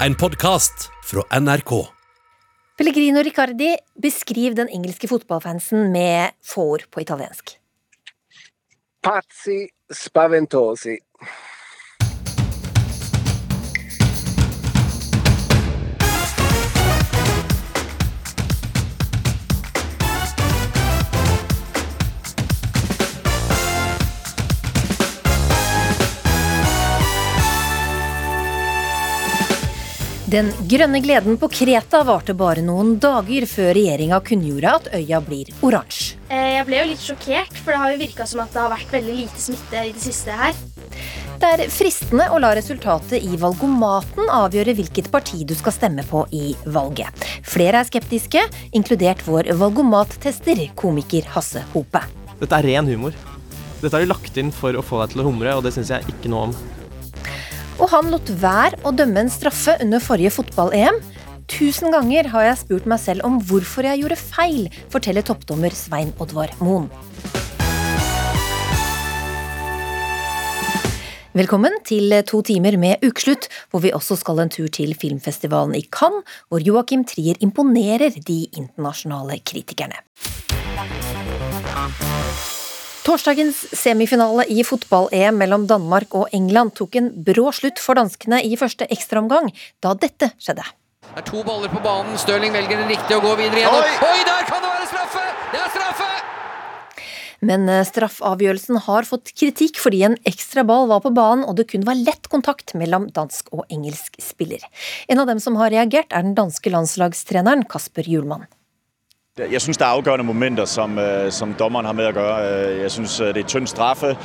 En podkast fra NRK. Pellegrino Riccardi, beskriv den engelske fotballfansen med få ord på italiensk. Pazzi spaventosi. Den grønne gleden på Kreta varte bare noen dager før regjeringa kunngjorde at øya blir oransje. Eh, Jeg ble jo litt sjokkert, for det har jo virka som at det har vært veldig lite smitte i det siste her. Det er fristende å la resultatet i valgomaten avgjøre hvilket parti du skal stemme på i valget. Flere er skeptiske, inkludert vår valgomattester, komiker Hasse Hope. Dette er ren humor. Dette har de lagt inn for å få deg til å humre, og det syns jeg ikke noe om. Og han lot være å dømme en straffe under forrige fotball-EM. Tusen ganger har jeg spurt meg selv om hvorfor jeg gjorde feil, forteller toppdommer Svein Oddvar Moen. Velkommen til to timer med ukeslutt, hvor vi også skal en tur til filmfestivalen i Cannes, hvor Joakim Trier imponerer de internasjonale kritikerne. Torsdagens semifinale i fotball-EM mellom Danmark og England tok en brå slutt for danskene i første ekstraomgang, da dette skjedde. Det er to baller på banen. Stirling velger den riktige og går videre igjennom. Oi! Oi, der kan det være straffe! Det er straffe! Men eh, straffavgjørelsen har fått kritikk fordi en ekstra ball var på banen og det kun var lett kontakt mellom dansk og engelsk spiller. En av dem som har reagert, er den danske landslagstreneren Kasper Hjulmann. Jeg synes, det er afgørende momenter, som, øh, som dommeren har med at gøre. Øh, Jeg synes, øh, det er tynd straffe,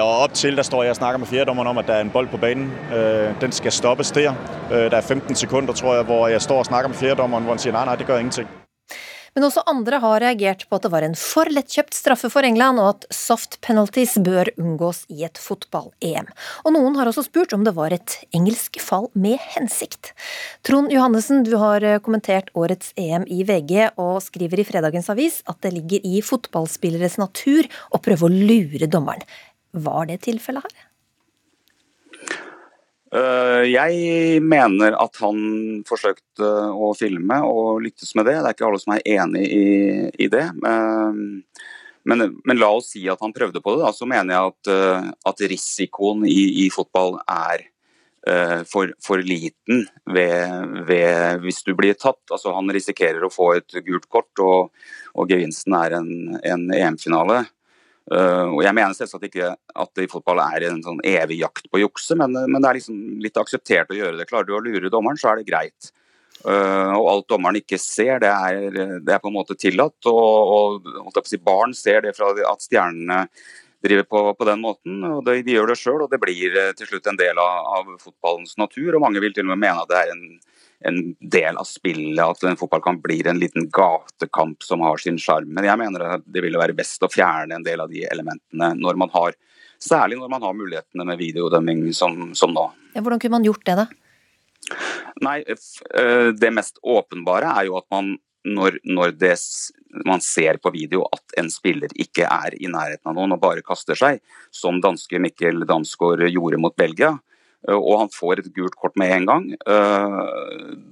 og op til, der står jeg og snakker med fjerdommeren om, at der er en bold på banen. Den skal stoppes der. Der er 15 sekunder, tror jeg, hvor jeg står og snakker med fjerdommeren, hvor han siger, nej, nej, det gør ingenting. Men også andre har reagert på at det var en for lettkjøpt straffe for England, og at soft penalties bør unngås i et fotball-EM. Og noen har også spurt om det var et engelsk fall med hensikt. Trond Johannessen, du har eh, kommentert årets EM i VG, og skriver i fredagens avis at det ligger i fotballspilleres natur å prøve å lure dommeren. Var det tilfellet her? Øh, Jeg mener at han forsøkte å filme og lyktes med det. Det er ikke alle som er enig i, i det. Men, men, men la oss si at han prøvde på det. Da, så mener jeg at, øh, at risikoen i, i fotball er for, for liten ved, ved, hvis du blir tatt. Altså, han risikerer å få et gult kort, og, og gevinsten er en, en EM-finale. Uh, og Jeg mener selvsagt ikke at det i fotball er en sånn evig jakt på å jukse, men, men det er liksom litt akseptert å gjøre det. Klarer du å lure dommeren, så er det greit. Uh, og alt dommeren ikke ser, det er, det er på en måte tillatt. Og, og si, barn ser det fra at stjernene driver på, på den måten. og de, de gjør det sjøl, og det blir eh, til slutt en del av, av fotballens natur. og Mange vil til og med mene at det er en en del av spillet, at en fotballkamp blir en liten gatekamp som har sin sjarm. Men jeg mener at det ville være best å fjerne en del av de elementene når man har Særlig når man har mulighetene med videodømming som, som nå. Ja, hvordan kunne man gjort det, da? Nei, eh, Det mest åpenbare er jo at man når, når det, man ser på video at en spiller ikke er i nærheten av noen og bare kaster seg, som danske Mikkel Damsgaard gjorde mot Belgia, og han får et gult kort med en gang, eh,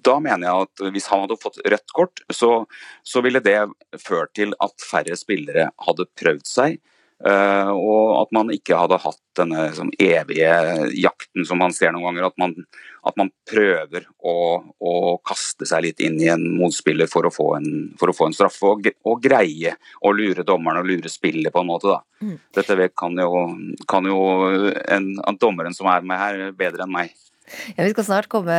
da mener jeg at hvis han hadde fått rødt kort, så, så ville det ført til at færre spillere hadde prøvd seg. Eh, og at man ikke hadde hatt denne liksom, evige jakten som man ser noen ganger. At man, at man prøver å, å kaste seg litt inn i en motspiller for å få en, for å få en straffe, og, og greie å lure dommeren og lure spillet på en måte. Da. Mm. Dette kan jo, kan jo en, en dommeren som er med her, bedre enn meg. Ja, Vi skal snart komme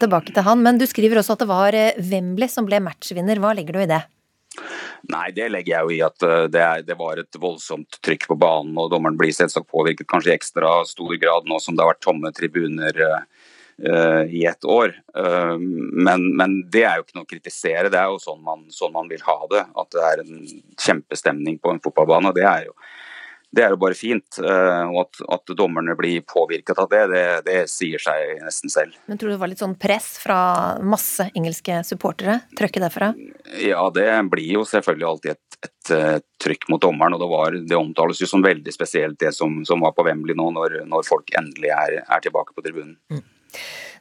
tilbake til han, men du skriver også at det var eh, Wembley som ble matchvinner. Hva legger du i det? Nei, det legger jeg jo i at eh, det, er, det var et voldsomt trykk på banen, og dommeren blir selvsagt påvirket kanskje i ekstra stor grad nå som det har vært tomme tribuner eh, i et år. Uh, men, men det er jo ikke noe å kritisere, det er jo sånn man, sånn man vil ha det. At det er en kjempestemning på en fotballbane. og det er jo det er jo bare fint. eh, Og at, at dommerne blir påvirket av det, det, det sier seg nesten selv. Men tror du det var litt sånn press fra masse engelske supportere? Trøkket derfra? Ja, det blir jo selvfølgelig alltid et, et, eh, trykk mot dommeren. og Det, var, det omtales jo som veldig spesielt det som, som var på Wembley nå, når, når folk endelig er, er tilbake på tribunen.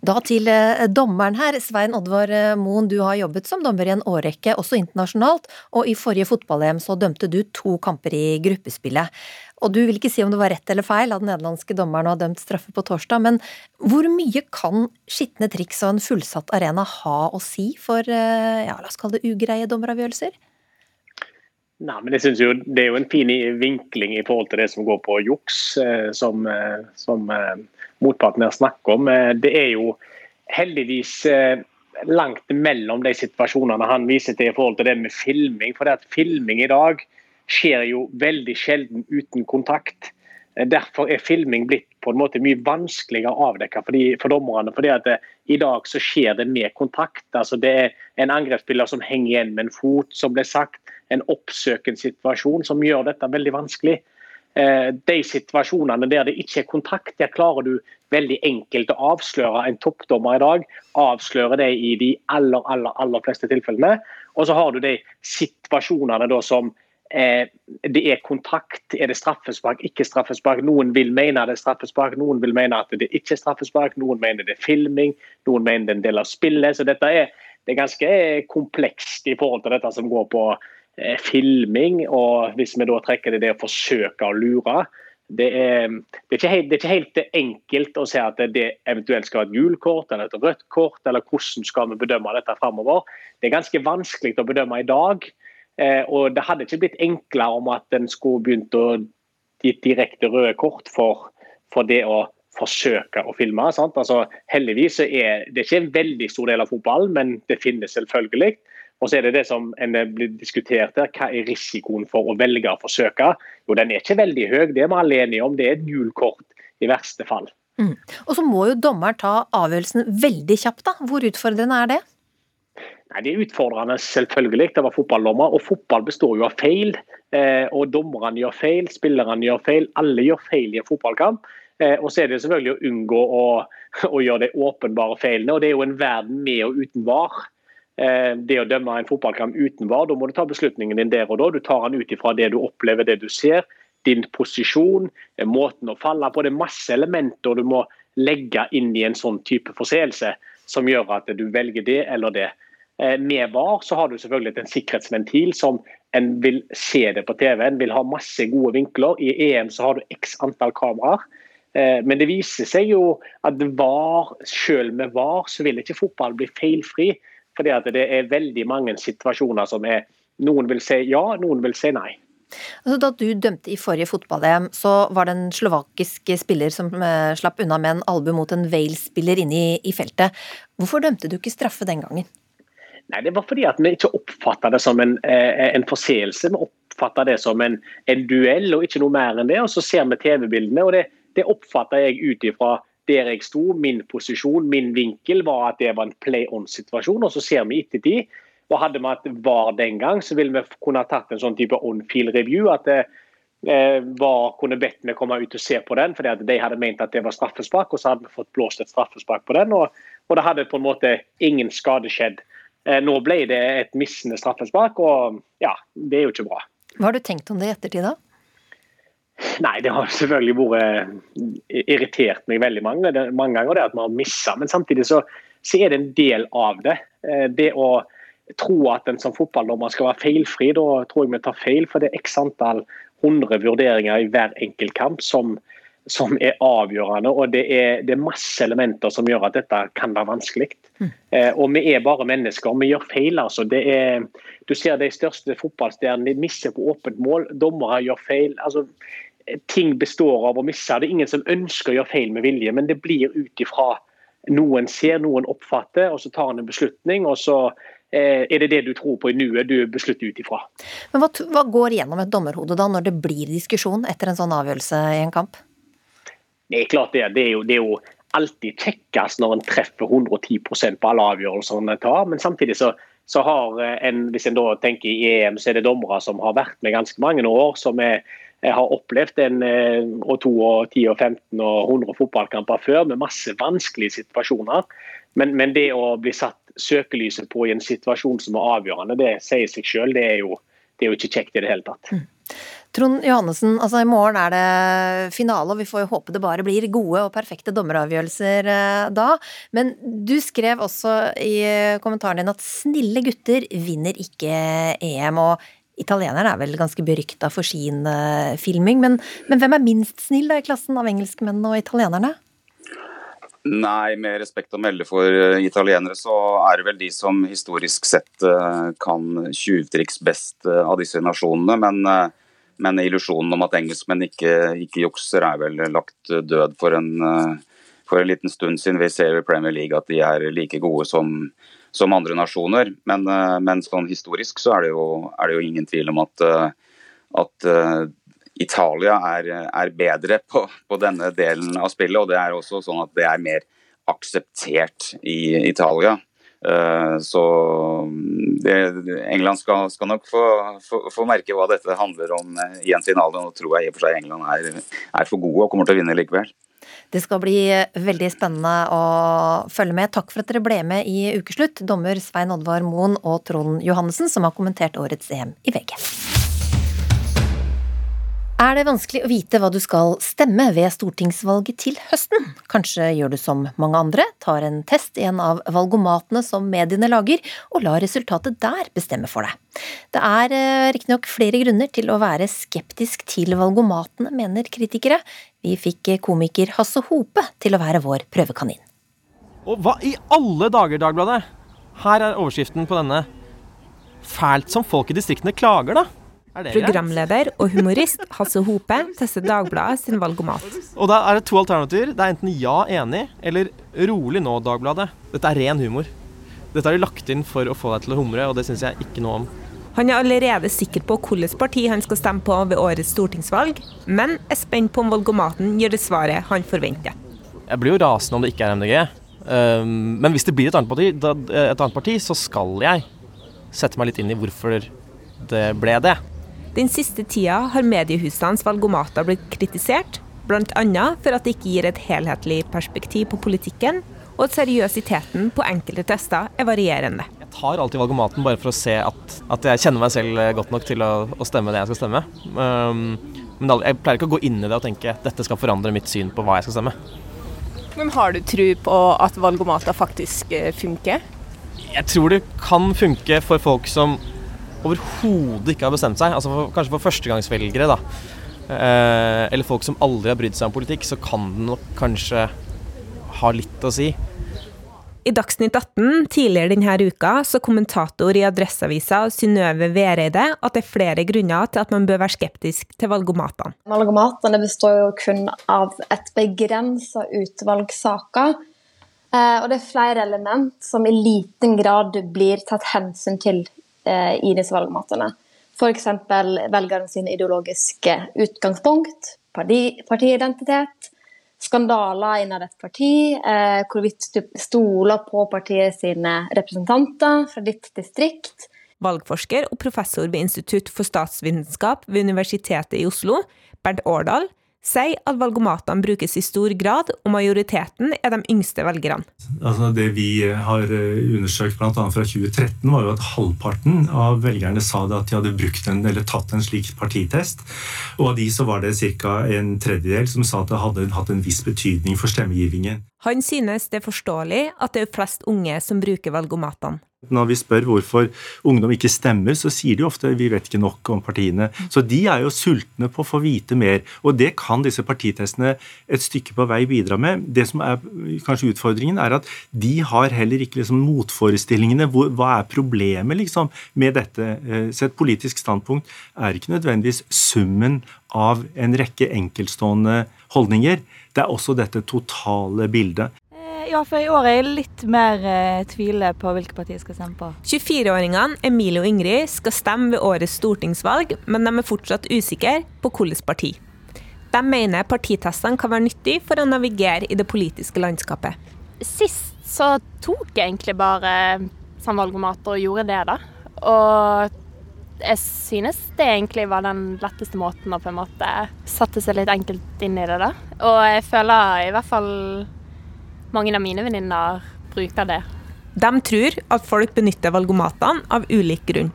Da til eh, dommeren her. Svein Oddvar eh, Moen, du har jobbet som dommer i en årrekke, også internasjonalt, og i forrige fotball-EM så dømte du to kamper i gruppespillet. Og du vil ikke si om det var rett eller feil av den nederlandske dommeren å ha dømt straffe på torsdag, men hvor mye kan skitne triks og en fullsatt arena ha å si for, eh, ja, la oss kalle det ugreie dommeravgjørelser? Nei, men jeg synes jo Det er jo en fin vinkling i forhold til det som går på juks, som, som motparten her snakker om. Eh, det er jo heldigvis eh, langt mellom de situasjonene han viser til i forhold til det med filming. For det at filming i dag skjer jo veldig sjelden uten kontakt. Eh, derfor er filming blitt på en måte mye vanskeligere å avdekke for, de, for dommerne. fordi at det, I dag så skjer det med kontakt. altså Det er en angrepsspiller som henger igjen med en fot, som ble sagt. En oppsøkende situasjon som gjør dette veldig vanskelig. Eh, de situasjonene der det ikke er kontakt, der klarer du veldig enkelt å avsløre en toppdommer i dag. Avsløre det i de aller, aller, aller fleste tilfellene. Og så har du de situasjonene da som eh, det er kontakt. Er det straffespark, ikke straffespark? Noen vil mene det er straffespark, noen vil mene at det ikke er straffespark, noen mener det er filming, noen mener det er en del av spillet. Så dette er, det er ganske komplekst i forhold til dette som går på Eh, filming, og hvis vi da trekker det det å forsøke å lure det er, det, er helt, det er, ikke helt, enkelt å si at det eventuelt skal være et gult kort eller et rødt kort, eller hvordan skal vi bedømme dette framover. Det er ganske vanskelig å bedømme i dag. Eh, og Det hadde ikke blitt enklere om at en skulle begynt å gi direkte røde kort for, for, det å forsøke å filme. Altså, heldigvis er det ikke en veldig stor del av fotballen, men det finnes selvfølgelig. Og så er det det som en blir diskutert her, Hva er risikoen for å velge å forsøke? Jo, Den er ikke veldig høy, det er vi alle enige om. Det er et gult kort i verste fall. Mm. Og så må jo dommeren ta avgjørelsen veldig kjapt. da. Hvor utfordrende er det? Nei, Det er utfordrende selvfølgelig Det var fotballdommer. Og fotball består jo av feil. Eh, og dommerne gjør feil, spillerne gjør feil. Alle gjør feil i en fotballkamp. Eh, og så er det selvfølgelig å unngå å, å gjøre de åpenbare feilene. Og det er jo en verden med og uten var. Eh, det å dømme en fotballkamp uten VAR, da må du ta beslutningen din der og da. Du tar den ut ifra det du opplever, det du ser, din posisjon, eh, måten å falle på. Det er masse elementer du må legge inn i en sånn type forseelse som gjør at du velger det eller det. Eh, med VAR så har du selvfølgelig en sikkerhetsventil som en vil se det på TV. En vil ha masse gode vinkler. I EM så har du x antall kameraer. Men det viser seg jo at VAR, selv med VAR så vil ikke fotball bli feilfri. Fordi at det er veldig mange situasjoner som er Noen vil si ja, noen vil si nei. Altså, da du dømte i forrige fotball-EM, så var det en slovakisk spiller som eh, slapp unna med en albue mot en Wales-spiller inne i, i, feltet. Hvorfor dømte du ikke straffe den gangen? Nei, Det var fordi at vi ikke oppfatta det som en, eh, en forseelse. Vi oppfatta det som en, en, duell og ikke noe mer enn det. Og så ser vi TV-bildene, og det, det oppfatta jeg ut ifra der jeg sto, min posisjon, min vinkel, var at det var en play on-situasjon. Og så ser vi ettertid. Og hadde vi hatt VAR den gang, så ville vi kunne ha tatt en sånn type on-field review. at eh, VAR kunne bedt meg komme ut og se på den, fordi at de hadde ment at det var straffespark. Og så hadde vi fått blåst et straffespark på den, og, og det hadde på en måte ingen skade skjedd. Eh, nå ble det et missende straffespark, og ja, det er jo ikke bra. Hva har du tenkt om det i ettertid, da? Nei, det har selvfølgelig vært irritert meg veldig mange, mange ganger, det at vi har missa. Men samtidig så, så, er det en del av det. Eh, det å tro at en som fotballdommer skal være feilfri, da tror jeg vi tar feil. For det er x antall hundre vurderinger i hver enkelt kamp som, som er avgjørende. Og det er, det er, masse elementer som gjør at dette kan være vanskelig. Mm. Eh, og vi er bare mennesker, vi gjør feil. altså. Det er, du ser de største fotballstjernene de misser på åpent mål. Dommere gjør feil. altså ting består av å misse. Det er ingen som ønsker å gjøre feil med vilje, men det blir ut ifra noen ser, noen oppfatter, og så tar han en beslutning. og så eh, er det det du tror på i nuet du beslutter ut ifra. Men hva, hva, går gjennom et dommerhode da, når det blir diskusjon etter en sånn avgjørelse i en kamp? Det er klart det. Det er jo, det er jo alltid kjekkest når en treffer 110% på alle avgjørelser en tar, men samtidig så, så har en, hvis en da tenker i EM, så er det dommere som har vært med ganske mange år, som er jeg har opplevd en eh, og to og ti og 15 og 100 fotballkamper før med masse vanskelige situasjoner. Men, men, det å bli satt søkelyset på i en situasjon som er avgjørende, det sier seg selv. Det det er jo ikke kjekt i det hele tatt. Mm. Trond Johannessen, altså i morgen er det finale, og vi får jo håpe det bare blir gode og perfekte dommeravgjørelser eh, da. Men du skrev også i kommentaren din at snille gutter vinner ikke EM. og Italienerne er vel ganske berykta for sin uh, filming, men, men, hvem er minst snill da i klassen av engelskmennene og italienerne? Nei, med respekt å melde for uh, italienere, så er det vel de som historisk sett uh, kan tjuvtriks best av disse nasjonene. Men, men illusjonen om at engelskmenn ikke, ikke, jukser er vel lagt død for en, for en liten stund siden. Vi ser i Premier League at de er like gode som som andre nasjoner. Men, eh, men sånn historisk så er det, jo, er det, jo, ingen tvil om at, eh, at uh, Italia er, er bedre på, på, denne delen av spillet. Og det er også sånn at det er mer akseptert i Italia. Så det, England skal, skal nok få, få, få, merke hva dette handler om i en finale. Nå tror jeg i og for seg England er, er for gode og kommer til å vinne likevel. Det skal bli veldig spennende å følge med. Takk for at dere ble med i Ukeslutt, dommer Svein Oddvar Moen og Trond Johannessen, som har kommentert årets EM i VG. Er det vanskelig å vite hva du skal stemme ved stortingsvalget til høsten? Kanskje gjør du som mange andre, tar en test i en av valgomatene som mediene lager, og lar resultatet der bestemme for deg. Det er eh, riktignok flere grunner til å være skeptisk til valgomatene, mener kritikere. Vi fikk komiker Hasse Hope til å være vår prøvekanin. Og hva i alle dager, Dagbladet? Her er overskriften på denne. Fælt som folk i distriktene klager, da. Programleder og humorist Hasse Hope tester Dagbladet sin valgomat. Og da er det to alternativer. Det er enten ja, enig, eller rolig nå, Dagbladet. Dette er ren humor. Dette har de lagt inn for å få deg til å humre, og det syns jeg ikke noe om. Han er allerede sikker på hvilket parti han skal stemme på ved årets stortingsvalg, men er spent på om valgomaten gir det svaret han forventer. Jeg blir jo rasende om det ikke er MDG. Um, men hvis det blir et annet, parti, et annet parti, så skal jeg sette meg litt inn i hvorfor det ble det. Den siste tida har mediehusenes valgomater blitt kritisert, bl.a. for at det ikke gir et helhetlig perspektiv på politikken, og at seriøsiteten på enkelte tester er varierende. Jeg tar alltid valgomaten bare for å se at, at jeg kjenner meg selv godt nok til å, å stemme det jeg skal stemme. Um, men jeg pleier ikke å gå inn i det og tenke at dette skal forandre mitt syn på hva jeg skal stemme. Men har du tro på at valgomater faktisk eh, funker? Jeg tror det kan funke for folk som overhodet ikke har bestemt seg, altså for, kanskje for førstegangsvelgere, da, eh, eller folk som aldri har brydd seg om politikk, så kan den nok kanskje ha litt å si. I Dagsnytt 18 tidligere denne uka så kommentator i Adresseavisa Synnøve Vereide at det er flere grunner til at man bør være skeptisk til valgomatene. Valgomatene består jo kun av et begrensa utvalg saker. Eh, og det er flere element som i liten grad blir tatt hensyn til i disse valgmatene. F.eks. velgerne sine ideologiske utgangspunkt, parti, partiidentitet, skandaler innad et parti, eh, hvorvidt du stoler på partiet sine representanter fra ditt distrikt. Valgforsker og professor ved Institutt for statsvitenskap ved Universitetet i Oslo, Bernt Årdal, sier at valgomatene brukes i stor grad, og majoriteten er de yngste velgerne. Altså det vi har eh, undersøkt bl.a. fra 2013, var jo at halvparten av velgerne sa at de hadde brukt en, eller tatt en slik partitest. Og av de så var det ca. en tredjedel som sa at det hadde hatt en viss betydning for stemmegivningen. Han synes det er forståelig at det er flest unge som bruker valgomatene. Når vi spør hvorfor ungdom ikke stemmer, så sier de ofte vi vet ikke nok om partiene. Så de er jo sultne på å få vite mer, og det kan disse partitestene et stykke på vei bidra med. Det som er kanskje utfordringen, er at de har heller ikke liksom motforestillingene. Hva er problemet liksom med dette? Eh, så et politisk standpunkt er ikke nødvendigvis summen av en rekke enkeltstående holdninger. Det er også dette totale bildet. Ja, for i år er jeg litt mer eh, tviler på hvilke partier jeg skal stemme på. 24-åringene Emilie og Ingrid skal stemme ved årets stortingsvalg, men de er fortsatt usikre på hvilket parti. De mener partitestene kan være nyttig for å navigere i det politiske landskapet. Sist så tok jeg egentlig bare samvalgomat og gjorde det, da. Og jeg synes det egentlig var den letteste måten å på en måte sette seg litt enkelt inn i det, da. Og jeg føler i hvert fall mange av mine venninner bruker det. De tror at folk benytter valgomatene av ulik grunn.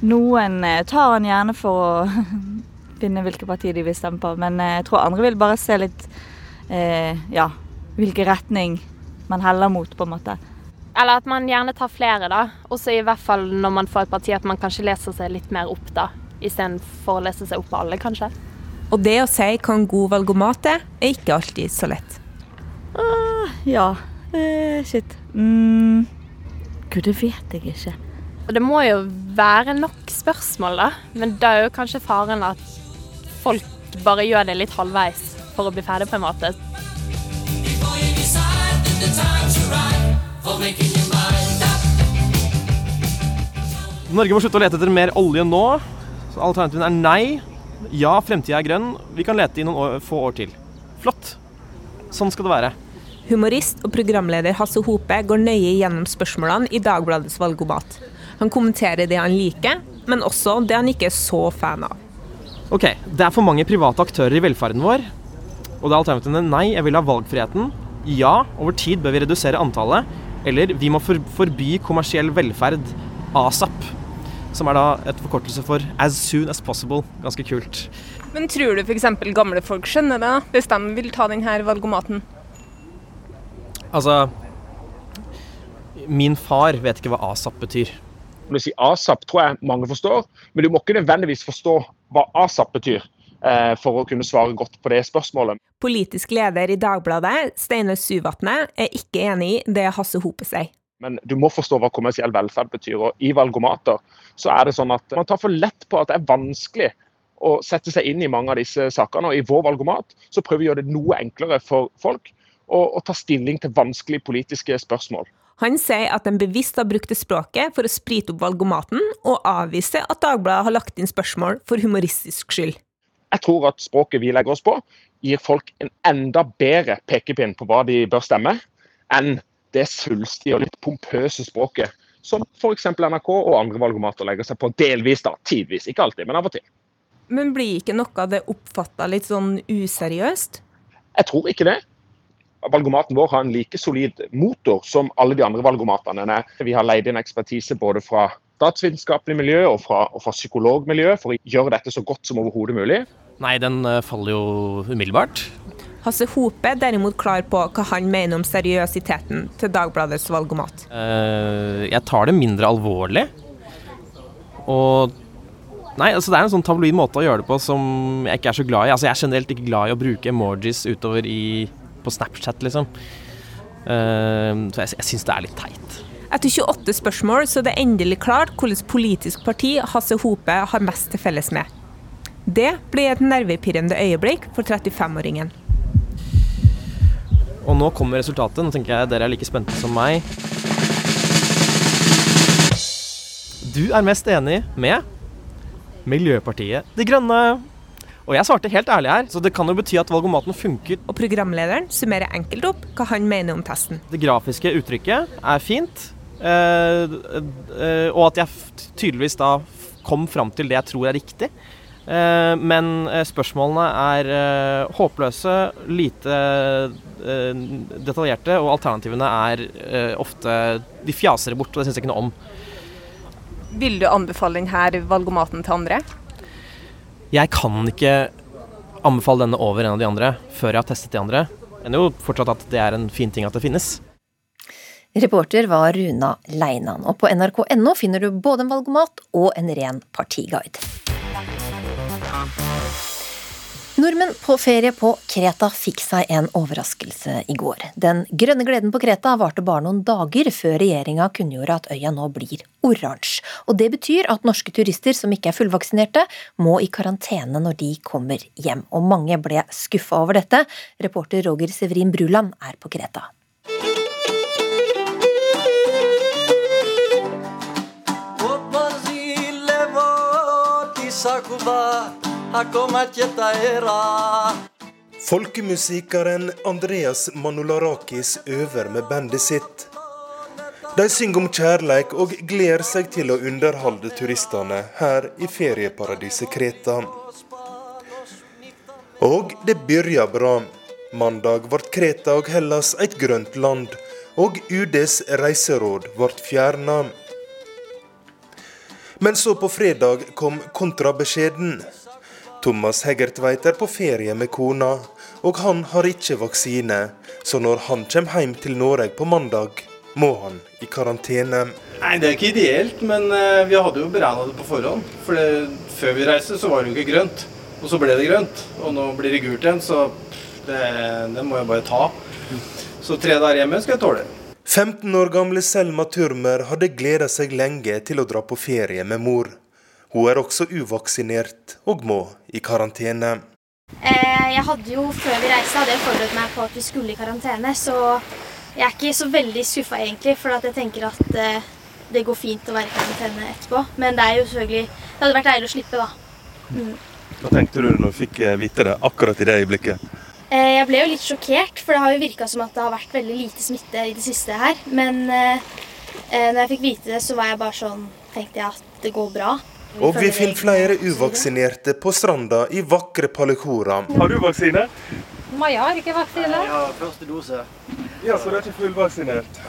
Noen eh, tar den gjerne for å finne hvilke partier de vil stemme på. Men eh, jeg tror andre vil bare se litt eh, ja, hvilken retning man heller mot, på en måte. Eller at man gjerne tar flere, da. Også i hvert fall når man får et parti, at man kanskje leser seg litt mer opp, da. Istedenfor å lese seg opp på alle, kanskje. Og det å si hva en god valgomat er, er ikke alltid så lett. Uh, ja. Uh, shit. Mm. Gud, det vet jeg ikke. Og det må jo være nok spørsmål, da. Men da er jo kanskje faren at folk bare gjør det litt halvveis for å bli ferdig, på en måte. Norge må slutte å lete etter mer olje nå. Så Alternativen er nei. Ja, fremtida er grønn. Vi kan lete i noen år, få år til. Flott. Sånn skal det være. Humorist og programleder Hasse Hope går nøye gjennom spørsmålene i Dagbladets valgomat. Han kommenterer det han liker, men også det han ikke er så fan av. Ok, det er for mange private aktører i velferden vår. Og det er alternativene nei, jeg vil ha valgfriheten. Ja, over tid bør vi redusere antallet. Eller vi må forby kommersiell velferd, ASAP. Som er da et forkortelse for As soon as possible. Ganske kult. Men tror du f.eks. gamle folk skjønner det, hvis de vil ta denne valgomaten? Altså Min far vet ikke hva ASAP betyr. Når du sier ASAP, tror jeg mange forstår, men du må ikke nødvendigvis forstå hva ASAP betyr for å kunne svare godt på det spørsmålet. Politisk leder i Dagbladet, Steinar Suvatne, er ikke enig i det Hasse Hope sier. Men du må forstå hva kommersiell velferd betyr. og I valgomater så er det sånn at man tar for lett på at det er vanskelig å sette seg inn i mange av disse sakene. og I vår valgomat så prøver vi å gjøre det noe enklere for folk å, å ta stilling til vanskelige politiske spørsmål. Han sier at de bevisst har brukt det språket for å sprite opp valgomaten, og avviser at Dagbladet har lagt inn spørsmål for humoristisk skyld. Jeg tror at språket vi legger oss på, gir folk en enda bedre pekepinn på hva de bør stemme, enn det svulstige og litt pompøse språket som f.eks. NRK og andre valgomater legger seg på. Delvis, da. Tidvis. Ikke alltid, men av og til. Men blir ikke noe av det oppfatta litt sånn useriøst? Jeg tror ikke det valgomaten vår har en like solid motor som alle de andre valgomatene. Vi har leid inn ekspertise både fra statsvitenskapelig miljø og fra, og fra psykologmiljø for å gjøre dette så godt som overhodet mulig. Nei, den eh, faller jo umiddelbart. Hasse Hope er derimot klar på hva han mener om seriøsiteten til Dagbladets valgomat. Uh, jeg tar det mindre alvorlig. Og Nei, altså det er en sånn tabloid måte å gjøre det på som jeg ikke er så glad i. Altså Jeg er generelt ikke glad i å bruke emojis utover i på Snapchat, liksom. Uh, så jeg, jeg syns det er litt teit. Etter 28 spørsmål så er det endelig klart hvilket politisk parti Hasse Hope har mest til felles med. Det blir et nervepirrende øyeblikk for 35-åringen. Og nå kommer resultatet. Nå tenker jeg dere er like spente som meg. Du er mest enig med Miljøpartiet De Grønne. Og jeg svarte helt ærlig her, så det kan jo bety at valgomaten funker. Og programlederen summerer enkelt opp hva han mener om testen. Det grafiske uttrykket er fint, og at jeg tydeligvis da kom fram til det jeg tror er riktig. Eh, men spørsmålene er håpløse, lite detaljerte, og alternativene er ofte De fjaser bort, og det syns jeg ikke noe om. Vil du anbefale denne valgomaten til andre? Jeg kan ikke anbefale denne over en av de andre før jeg har testet de andre. Men jo fortsatt at det er en fin ting at det finnes. Reporter var Runa Leinan, og på nrk.no finner du både en valgomat og en ren partiguide. Nordmenn på ferie på Kreta fikk seg en overraskelse i går. Den grønne gleden på Kreta varte bare noen dager før regjeringa kunngjorde at øya nå blir oransje. Og det betyr at norske turister som ikke er fullvaksinerte, må i karantene når de kommer hjem. Og mange ble skuffa over dette. Reporter Roger Severin Bruland er på Kreta. Folkemusikeren Andreas Manolarakis øver med bandet sitt. De synger om kjærleik og gleder seg til å underholde turistene her i ferieparadiset Kreta. Og det begynner bra. Mandag ble Kreta og Hellas et grønt land, og UDs reiseråd ble fjerna. Men så på fredag kom kontrabeskjeden. Thomas Heggertveit er på ferie med kona, og han har ikke vaksine. Så når han kommer hjem til Norge på mandag, må han i karantene. Nei, Det er ikke ideelt, men eh, vi hadde jo beregna det på forhånd. For det, før vi reiste, så var det jo ikke grønt. Og så ble det grønt. Og nå blir det gult igjen, så det, det må jeg bare ta. Så tre dager hjemme skal jeg tåle. 15 år gamle Selma Turmer hadde gleda seg lenge til å dra på ferie med mor. Hun er også uvaksinert og må i karantene. Eh, jeg hadde jo, Før vi reiste, hadde jeg forberedt meg på at vi skulle i karantene. Så jeg er ikke så veldig skuffa, egentlig. For at jeg tenker at eh, det går fint å være i karantene etterpå. Men det er jo selvfølgelig Det hadde vært deilig å slippe, da. Mm. Hva tenkte du når du fikk eh, vite det akkurat i det øyeblikket? Eh, jeg ble jo litt sjokkert, for det har jo virka som at det har vært veldig lite smitte i det siste her. Men eh, eh når jeg fikk vite det, så var jeg bare sånn Tenkte jeg at det går bra. Og vi finner flere uvaksinerte på stranda i vakre Palikora. Har du vaksine? Maja har ikke vaksine. Har første dose. Ja, Så du er ikke fullvaksinert?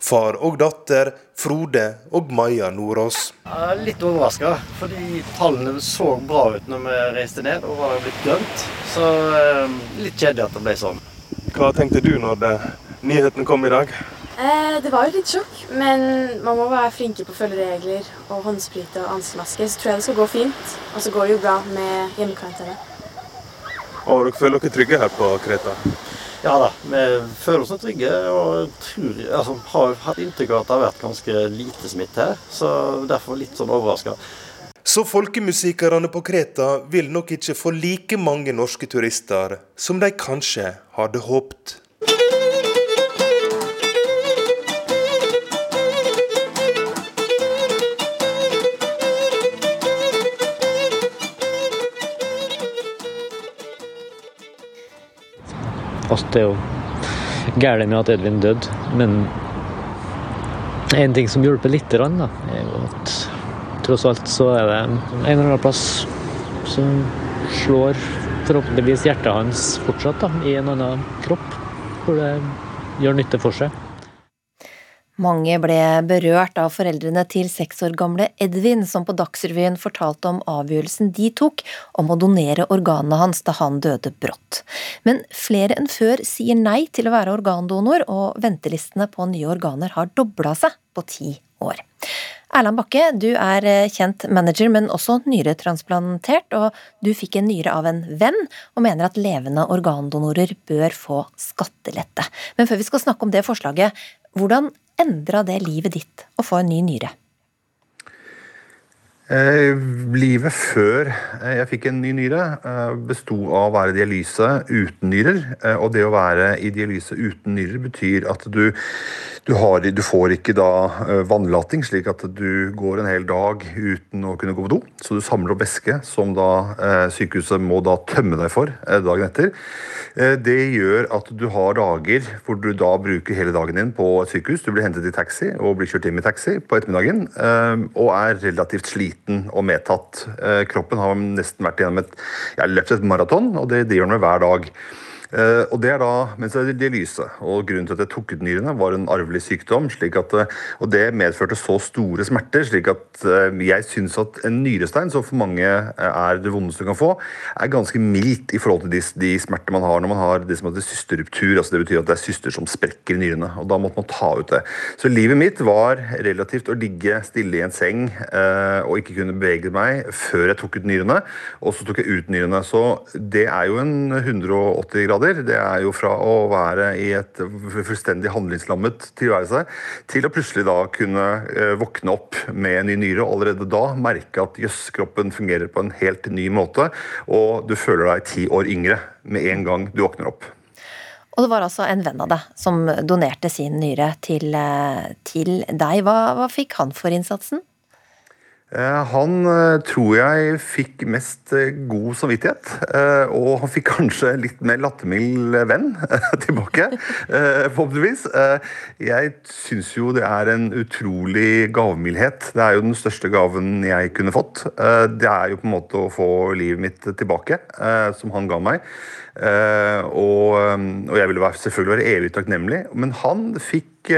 Far og datter, Frode og Maja Nordås. Jeg er litt overraska, fordi tallene så bra ut når vi reiste ned og var blitt grønt. Så eh, litt kjedelig at det ble sånn. Hva tenkte du når det, nyheten kom i dag? Eh, det var jo litt sjokk, men man må være flinke på å følge regler og håndsprit og ansiktsmaske. Så tror jeg det skal gå fint. Og så går det jo bra med hjemmekarantene. Og dere føler dere trygge her på Kreta? Ja da, vi føler oss trygge og tror, altså, har hatt inntrykk av at det har vært ganske lite smitte her. Så derfor litt sånn overraska. Så folkemusikerne på Kreta vil nok ikke få like mange norske turister som de kanskje hadde håpt. Alt er jo gærent med at Edvin døde, men en ting som hjelper litt, da, er jo at tross alt så er det en eller annen plass som slår forhåpentligvis hjertet hans fortsatt da, i en annen kropp, hvor det gjør nytte for seg. Mange ble berørt av foreldrene til seks år gamle Edvin, som på Dagsrevyen fortalte om avgjørelsen de tok om å donere organene hans da han døde brått. Men flere enn før sier nei til å være organdonor, og ventelistene på nye organer har dobla seg på ti år. Erland Bakke, du er kjent manager, men også nyretransplantert, og du fikk en nyre av en venn, og mener at levende organdonorer bør få skattelette. Men før vi skal snakke om det forslaget, hvordan endra det livet ditt å få en ny nyre? Eh, livet før eh, jeg fikk en ny nyre, eh, besto av å være dialyse uten nyrer. Og det å være i dialyse uten nyrer betyr at du, du, har, du får ikke da vannlating, slik at du går en hel dag uten å kunne gå på do. Så du samler opp væske som da eh, sykehuset må da tømme deg for dagen etter. Det gjør at du har dager hvor du da bruker hele dagen din på et sykehus. Du blir hentet i taxi og blir kjørt hjem i taxi på ettermiddagen og er relativt sliten og medtatt. Kroppen har nesten vært gjennom et, ja, løpt et maraton, og det, driver den med hver dag. Uh, og det er da mens det er dialyse. Og grunnen til at jeg tok ut nyrene, var en arvelig sykdom. slik at, uh, og det medførte så store smerter, slik at uh, jeg syns at en nyrestein, som for mange er det vondeste du kan få, er ganske mildt i forhold til de, de smerter man har når man har det som heter systerruptur. altså Det betyr at det er syster som sprekker i nyrene. Og da måtte man ta ut det. Så livet mitt var relativt å ligge stille i en seng og ikke kunne bevege meg før jeg tok ut nyrene. Og så tok jeg ut nyrene. Så det er jo en 180 grader grader. Det er jo fra å være i et fullstendig handlingslammet tilværelse til å plutselig da kunne eh, våkne opp med en ny nyre og allerede da merke at jøss, kroppen fungerer på en helt ny måte, og du føler deg ti år yngre med en gang du våkner opp. Og det var altså en venn av deg som donerte sin nyre til, eh, til deg. Hva, hva fikk han for innsatsen? Eh, han eh, tror jeg fikk mest eh, god samvittighet, og han fikk kanskje litt mer lattermild venn tilbake, forhåpentligvis. Jeg syns jo det er en utrolig gavmildhet. Det er jo den største gaven jeg kunne fått. Det er jo på en måte å få livet mitt tilbake, som han ga meg. Og, jeg ville selvfølgelig være evig takknemlig, men han fikk fikk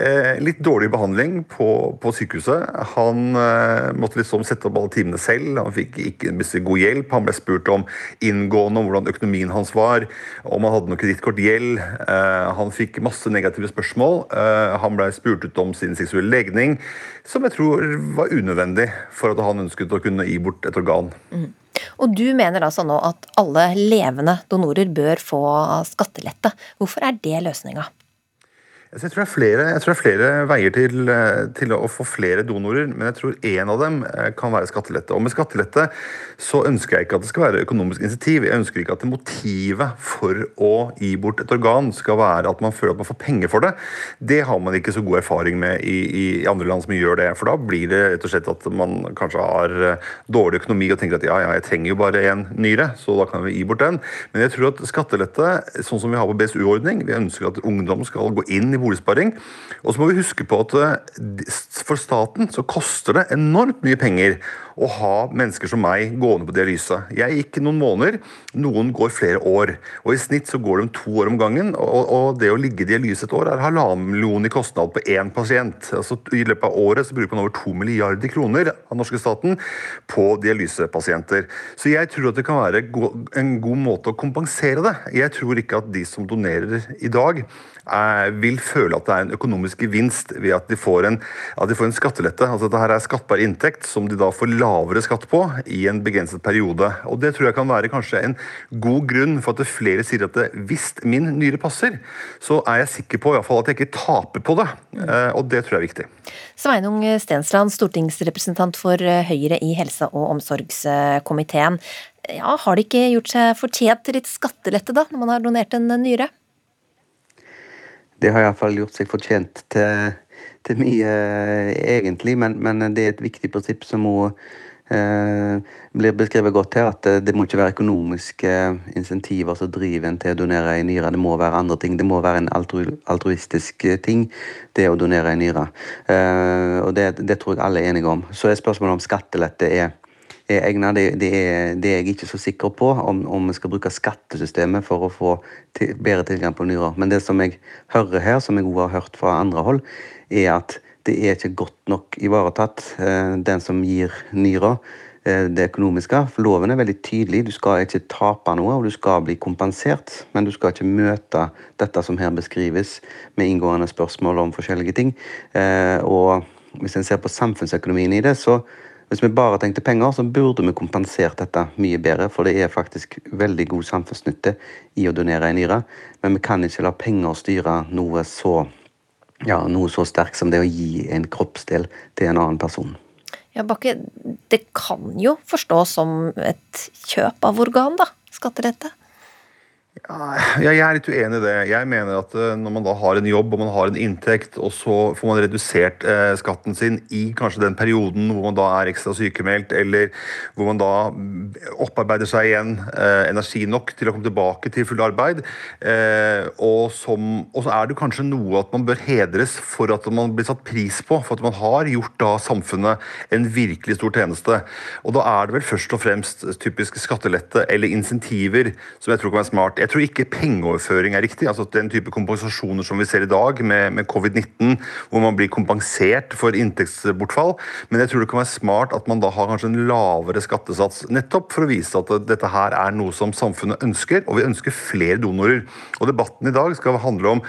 eh, litt dårlig behandling på, på sykehuset. Han eh, måtte liksom sette opp alle timene selv. Han fikk ikke god hjelp. Han ble spurt om inngående om hvordan økonomien hans var, om han hadde noe kredittkortgjeld. Eh, han fikk masse negative spørsmål. Eh, han ble spurt ut om sin seksuelle legning, som jeg tror var unødvendig for at han ønsket å kunne gi bort et organ. Mm. Og du mener altså nå at alle levende donorer bør få skattelette. Hvorfor er det løsninga? Jeg tror, flere, jeg tror, det er flere, veier til, eh, til, å få flere donorer, men jeg tror én av dem eh, kan være skattelette. Og med skattelette så ønsker jeg ikke at det skal være økonomisk initiativ. Jeg ønsker ikke at motivet for å gi bort et organ skal være at man føler at man får penger for det. Det har man ikke så god erfaring med i, i andre land som gjør det. For da blir det rett og slett at man kanskje har eh, dårlig økonomi og tenker at ja, ja, jeg trenger jo bare en nyre, så da kan vi gi bort den. Men jeg tror at skattelette, sånn som vi har på BSU-ordning, vi ønsker at ungdom skal gå inn i boligsparing. Og så må vi huske på at eh, for staten så koster det enormt mye penger å ha mennesker som meg gående på dialyse. Jeg gikk noen måneder, noen går flere år. Og I snitt så går de to år om gangen. Og, og det å ligge i dialyse et år er halvannen million i kostnad på én pasient. Altså, I løpet av året så bruker man over to milliarder kroner av norske staten på dialysepasienter. Så jeg tror at det kan være en god måte å kompensere det. Jeg tror ikke at de som donerer i dag, vil føle at det er en økonomisk gevinst ved at de får en, de får en skattelette. Altså Dette er skattbar inntekt som de da får lavere skatt på i en begrenset periode. Og Det tror jeg kan være kanskje en god grunn for at flere sier at det, hvis min nyre passer, så er jeg sikker på i hvert fall at jeg ikke taper på det. Eh, og det tror jeg er viktig. Sveinung Stensland, stortingsrepresentant for Høyre i helse- og omsorgskomiteen. Ja, har det ikke gjort seg fortjent til litt skattelette, da, når man har donert en nyre? Det har iallfall gjort seg fortjent til, til mye, egentlig. Men, men, det er et viktig prinsipp som må eh, blir beskrevet godt her, at det må ikke være økonomiske insentiver som driver en til å donere en nyre. Det må være andre ting. Det må være en altru, altruistisk ting, det å donere en nyre. Eh, og det, det, tror jeg alle er enige om. Så er spørsmålet om skattelette er er egnet. Det, det, er, det, er, jeg ikke så sikker på, om, om vi skal bruke skattesystemet for å få til, bedre tilgang på nyrer. Men det som jeg hører her, som jeg også har hørt fra andre hold, er at det er ikke godt nok ivaretatt, eh, den som gir nyrer eh, det økonomiske. For loven er veldig tydelig. Du skal ikke tape noe, og du skal bli kompensert. Men du skal ikke møte dette som her beskrives, med inngående spørsmål om forskjellige ting. Eh, og hvis en ser på samfunnsøkonomien i det, så hvis vi bare tenkte penger, så burde vi kompensert dette mye bedre, for det er faktisk veldig god samfunnsnytte i å donere en nyre. Men vi kan ikke la penger styre noe så, ja, så sterkt som det å gi en kroppsdel til en annen person. Ja, Bakke, det kan jo forstås som et kjøp av organ, da? Skattelette? Jeg er litt uenig i det. Jeg mener at eh, når man da har en jobb og man har en inntekt, og så får man redusert eh, skatten sin i kanskje den perioden hvor man da er ekstra sykemeldt, eller hvor man da opparbeider seg igjen eh, energi nok til å komme tilbake til full arbeid, og, som, og, så er det kanskje noe at man bør hedres for at man blir satt pris på, for at man har gjort da samfunnet en virkelig stor tjeneste. Og da er det vel først og fremst typisk skattelette eller insentiver som jeg tror kan være smart. Jeg tror ikke pengeoverføring er riktig. altså Den type kompensasjoner som vi ser i dag med, med covid-19, hvor man blir kompensert for inntektsbortfall. Men jeg tror det kan være smart at man da har kanskje en lavere skattesats, nettopp for å vise at dette her er noe som samfunnet ønsker, og vi ønsker flere donorer. Og Debatten i dag skal handle om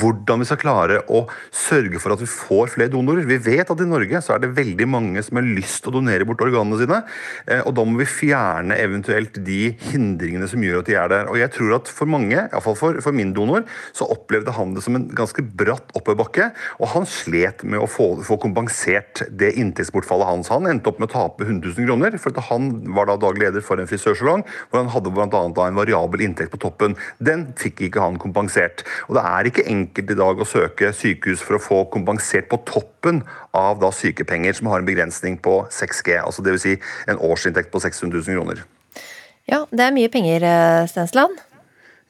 hvordan vi skal klare å sørge for at vi får flere donorer. Vi vet at i Norge så er det veldig mange som har lyst til å donere bort organene sine, eh, og da må vi fjerne eventuelt de hindringene som gjør at de er der. Og jeg tror at for mange, iallfall for, for min donor, så opplevde han det som en ganske bratt oppoverbakke. Og han slet med å få, få, kompensert det inntektsbortfallet hans. Han endte opp med å tape 100 000 kroner, for han var da daglig leder for en frisørsalong hvor han hadde annet en variabel inntekt på toppen. Den fikk ikke han kompensert. Og det er ikke enkelt i dag å søke sykehus for å få kompensert på toppen av da sykepenger som har en begrensning på 6G, altså dvs. Si en årsinntekt på 600 000 kroner. Ja, det er mye penger, eh, Stensland?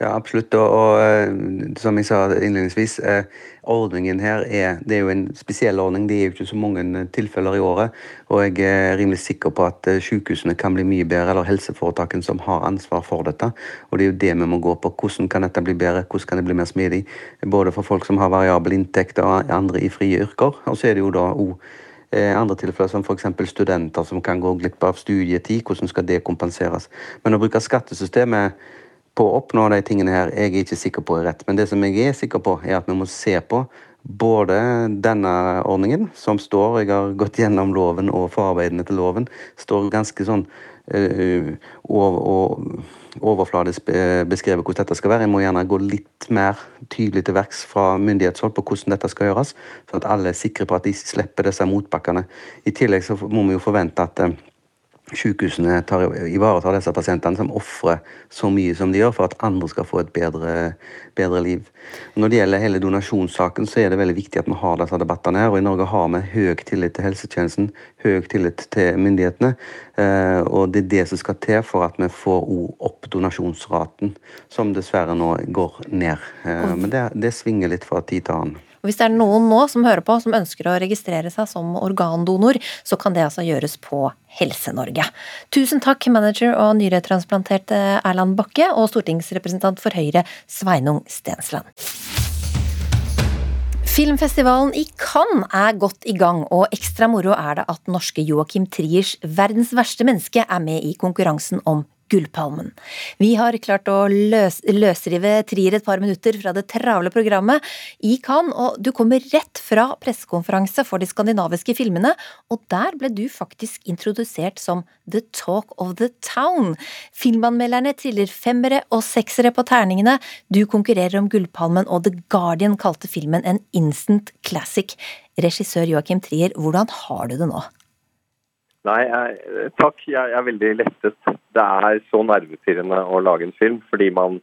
Ja, absolutt. Og, og, eh, som jeg sa innledningsvis, eh, ordningen her er, det er jo en spesiell ordning. Det er jo ikke så mange eh, tilfeller i året. Og jeg er rimelig sikker på at sykehusene kan bli mye bedre, eller helseforetakene som har ansvar for dette. Og det er jo det vi må gå på. Hvordan kan dette bli bedre? Hvordan kan det bli mer smidig? Både for folk som har variabel inntekt og andre i frie yrker. Og så er det jo da òg andre tilfeller som f.eks. studenter som kan gå glipp av studietid. Hvordan skal det kompenseres? Men å bruke skattesystemet på å oppnå de tingene her jeg er ikke sikker på er rett. Men det som jeg er sikker på, er at vi må se på både denne ordningen, som står Jeg har gått gjennom loven og forarbeidene til loven. Står ganske sånn uh, overfladisk beskrevet hvordan dette skal være. Jeg må gjerne gå litt mer tydelig til verks fra myndighetshold på hvordan dette skal gjøres, sånn at alle er sikre på at de slipper disse motbakkene. I tillegg så må vi jo forvente at uh, sykehusene tar, ivaretar disse pasientene som ofrer så mye som de gjør for at andre skal få et bedre, bedre, liv. Når det gjelder hele donasjonssaken, så er det veldig viktig at vi har disse debattene her. og I Norge har vi høy tillit til helsetjenesten, høy tillit til myndighetene. Eh, og det er det som skal til for at vi får opp donasjonsraten, som dessverre nå går ned. Eh, men det, det svinger litt fra tid til annen. Og Hvis det er noen nå som hører på som ønsker å registrere seg som organdonor, så kan det altså gjøres på Helse-Norge. Tusen takk, manager og nyretransplantert Erland Bakke og stortingsrepresentant for Høyre Sveinung Stensland. Filmfestivalen i Cannes er godt i gang, og ekstra moro er det at norske Joakim Triers 'Verdens verste menneske' er med i konkurransen om Gullpalmen. Vi har klart å løs, løsrive Trier et par minutter fra det travle programmet i Cannes, og du kommer rett fra pressekonferanse for de skandinaviske filmene, og der ble du faktisk introdusert som The Talk of the Town. Filmanmelderne triller femmere og seksere på terningene, du konkurrerer om Gullpalmen, og The Guardian kalte filmen en instant classic. Regissør Joakim Trier, hvordan har du det nå? Nei, jeg, takk. Jeg, er veldig lettet. Det er så nervepirrende å lage en film, fordi man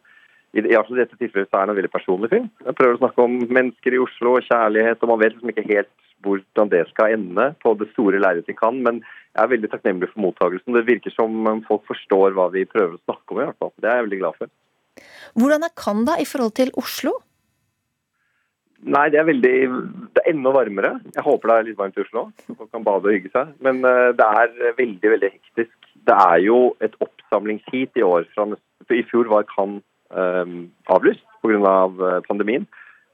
i, i dette tilfellet så er det en veldig personlig film. Jeg prøver å snakke om mennesker i Oslo og kjærlighet, og man vet liksom ikke helt hvordan det skal ende på det store lerretet de kan. Men jeg er veldig takknemlig for mottakelsen. Det virker som folk forstår hva vi prøver å snakke om i hvert fall. Det er jeg veldig glad for. Hvordan er Cannes i forhold til Oslo? Nei, det er veldig Det er enda varmere. Jeg håper det er litt varmt i Oslo, så folk kan bade og hygge seg. Men uh, det er veldig, veldig hektisk. Det er jo et oppsamlingsheat i år. I fjor var Cannes um, avlyst pga. Av eh, pandemien.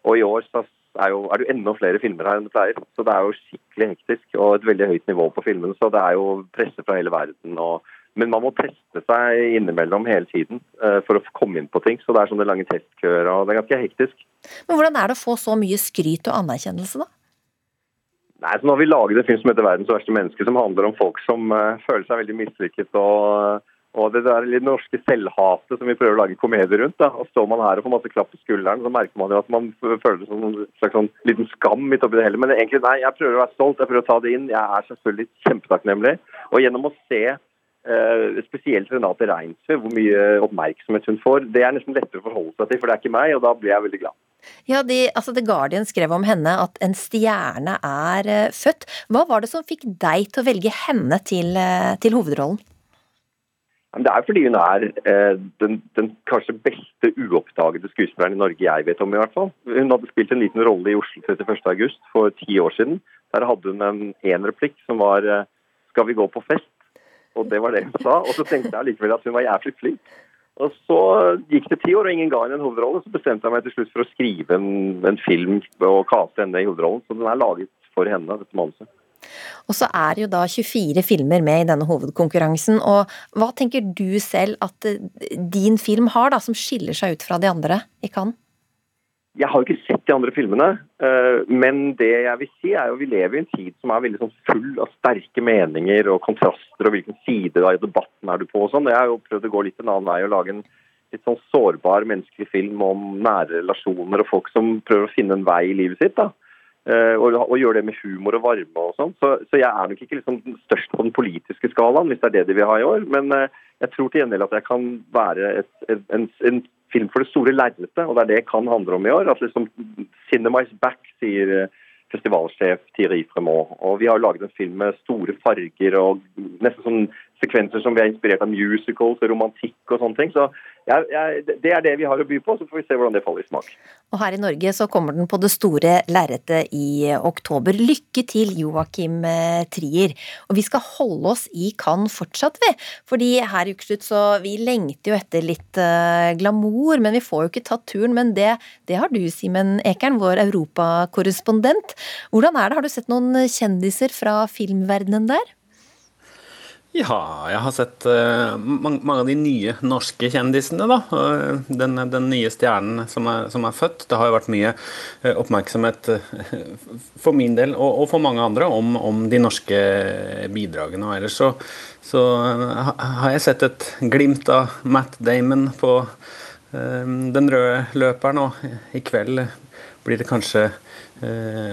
Og i år er, jo, er det jo enda flere filmer her enn det pleier. Så det er jo skikkelig hektisk og et veldig høyt nivå på filmene. Så det er jo presse fra hele verden. og men man må teste seg innimellom hele tiden uh, for å komme inn på ting. Så det er sånne lange testkøer, og det er ganske hektisk. Men hvordan er det å få så mye skryt og anerkjennelse, da? Nei, så Nå har vi laget en film som heter 'Verdens verste menneske', som handler om folk som uh, føler seg veldig mislykket. og, og det der litt norske selvhatet som vi prøver å lage komedie rundt. da, og Står man her og får masse klapp på skulderen, så merker man jo at man føler det som en slags sånn liten skam midt oppi det hele. Men egentlig, nei, jeg prøver å være stolt, jeg prøver å ta det inn. Jeg er selvfølgelig kjempetakknemlig. Og gjennom å se spesielt Renate Reinsve, hvor mye oppmerksomhet hun får. Det er nesten lettere å forholde seg til, for det er ikke meg, og da blir jeg veldig glad. Ja, de, altså The Guardian skrev om henne at en stjerne er uh, født. Hva var det som fikk deg til å velge henne til, uh, til hovedrollen? Det er fordi hun er den, den, kanskje beste uoppdagede skuespilleren i Norge jeg vet om. i hvert fall. Hun hadde spilt en liten rolle i Oslo 31.8 for ti år siden. Der hadde hun en, en replikk som var 'Skal vi gå på fest?' Og det var det hun sa. Og så tenkte jeg likevel at hun var jævlig flink. Og så gikk det ti år, og ingen ga henne en hovedrolle. Så bestemte jeg meg til slutt for å skrive en, en film og kaste henne i hovedrollen. Så den er laget for henne, dette manuset. Og så er jo da 24 filmer med i denne hovedkonkurransen. Og hva tenker du selv at eh, din film har, da, som skiller seg ut fra de andre i Cannes? Jeg har jo ikke sett de andre filmene, eh, men det jeg vil si er jo vi lever i en tid som er veldig sånn full av sterke meninger og kontraster, og hvilken side av debatten er du på og sånn. Jeg har jo prøvd å gå litt en annen vei og lage en litt sånn sårbar menneskelig film om nære relasjoner og folk som prøver å finne en vei i livet sitt. da. Eh, og, og gjøre det med humor og varme og sånn. Så, så, jeg er nok ikke liksom størst på den politiske skalaen, hvis det er det de vil ha i år. Men uh, jeg tror til gjengjeld at jeg kan være et, en, en, film for det store lerretet, og det er det kan handle om i år. at liksom Cinema is back, sier uh, festivalsjef Thierry Fremont. Og vi har laget en film med store farger og nesten sånn sekvenser som vi er inspirert av musicals og romantikk og sånne ting. Så jeg, jeg, det er det vi har å by på, så får vi se hvordan det faller i smak. Og her i Norge så kommer den på det store lerretet i oktober. Lykke til, Joakim eh, Trier. Og vi skal holde oss i Cannes fortsatt, vi. Fordi her i Ukeslutt så Vi lengter jo etter litt uh, glamour, men vi får jo ikke tatt turen. Men det, det har du, Simen Ekern, vår europakorrespondent. Hvordan er det, har du sett noen kjendiser fra filmverdenen der? Ja, jeg har sett uh, mange, av de nye norske kjendisene. da. Uh, den, den, nye stjernen som er, som er, født. Det har jo vært mye uh, oppmerksomhet for min del og, og, for mange andre om, om de norske bidragene. Og ellers så, så har jeg sett et glimt av Matt Damon på den røde løperen, og i kveld blir det kanskje Eh,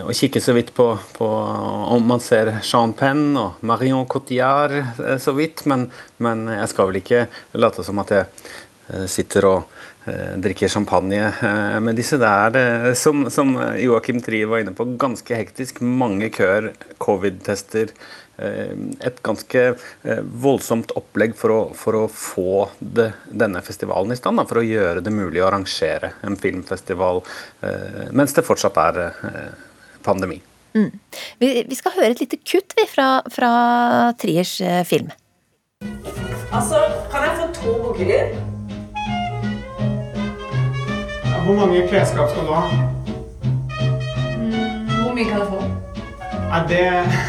og kikke så vidt på, på, om man ser Jean Penn og Marion Cotillard eh, så vidt, men, men, jeg skal vel ikke late som at jeg eh, sitter og drikker champagne med disse. Det er, som, som Joakim Trier var inne på, ganske hektisk. Mange køer, covid-tester. Et ganske voldsomt opplegg for å, for å få det, denne festivalen i stand. Da, for å gjøre det mulig å arrangere en filmfestival mens det fortsatt er pandemi. Mm. Vi, vi, skal høre et lite kutt vi, fra, fra Triers eh, film. Altså, kan jeg få to bukkeler? Ja, hvor mange klesskap skal du ha? Mm, hvor mye kan jeg få? Nei, det,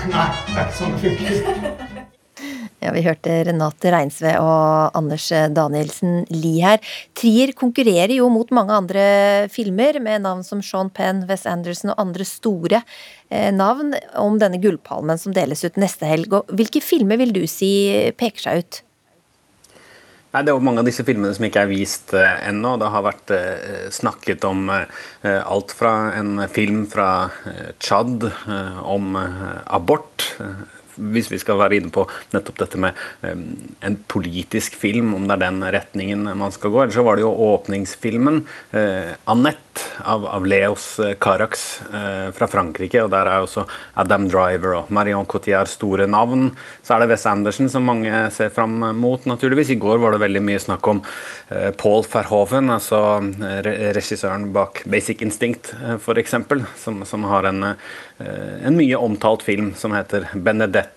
nei, det er ikke sånn det funker. Ja, Vi hørte Renate Reinsve og Anders Danielsen Lie her. Trier konkurrerer jo mot mange andre filmer med navn som Sean Penn, Wes Anderson og andre store eh, navn om denne gullpalmen som deles ut neste helg. Hvilke filmer vil du si peker seg ut? Nei, Det er jo mange av disse filmene som ikke er vist uh, ennå. Det har vært uh, snakket om uh, alt fra en film fra Tsjad om abort hvis vi skal være inne på nettopp dette med en politisk film, om det er den retningen man skal gå. Eller så var det jo åpningsfilmen uh, 'Annette' av, av Leos uh, Carax uh, fra Frankrike. og Der er også Adam Driver og Marion Cotillard store navn. Så er det Wes Anderson som mange ser fram mot, naturligvis. I går var det veldig mye snakk om Paul Verhoven, altså regissøren bak 'Basic Instinct', f.eks., som, som har en Eh, en mye omtalt film som heter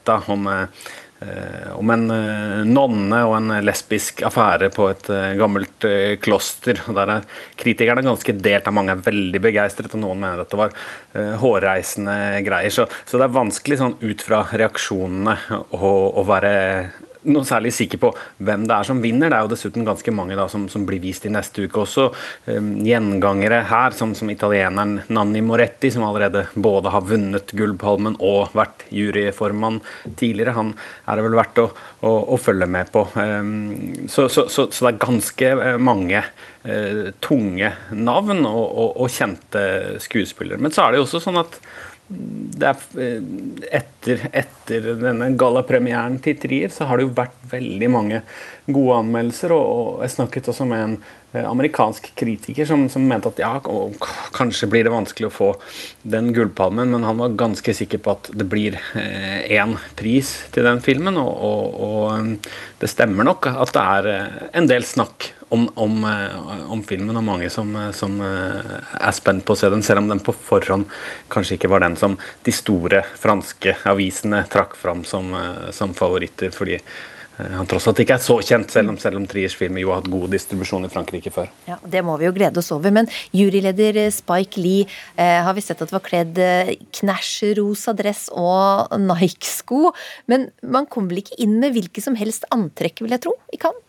'Benedetta', om, eh, om en eh, nonne og en lesbisk affære på et gammelt kloster. og Der er kritikerne ganske delt. Mange er veldig begeistret, og noen mener dette var hårreisende greier. Så, så, det er vanskelig sånn ut fra reaksjonene å, å være noe særlig sikker på hvem det er som vinner. Det er jo dessuten ganske mange da, som, som, blir vist i neste uke også. Um, gjengangere her, som, som, italieneren Nanni Moretti, som allerede både har vunnet Gullpalmen og vært juryformann tidligere. Han er det vel verdt å, å, å følge med på. Um, så, så, så, så, det er ganske eh, mange uh, tunge navn og, og, og kjente skuespillere. Men så er det jo også sånn at det er, eh, etter, etter denne gallapremieren til Trier så har det jo vært veldig mange gode anmeldelser. Og, og jeg snakket også med en eh, amerikansk kritiker som, som mente at ja, kanskje blir det vanskelig å få den gullpalmen, men han var ganske sikker på at det blir én eh, pris til den filmen. Og, og, og, det stemmer nok at det er en del snakk om, om, eh, om, filmen, og mange som, eh, som, eh, er spent på å se den, selv om den på forhånd kanskje ikke var den som de store franske avisene trakk fram som, som favoritter. fordi han tross alt ikke er så kjent, selv om, selv om Triers film jo har hatt god distribusjon i Frankrike før. Ja, Det må vi jo glede oss over. Men juryleder Spike Lee eh, har vi sett at var kledd knæsj-rosa dress og Nike-sko. Men man kom vel ikke inn med hvilket som helst antrekk, vil jeg tro, i Cannes?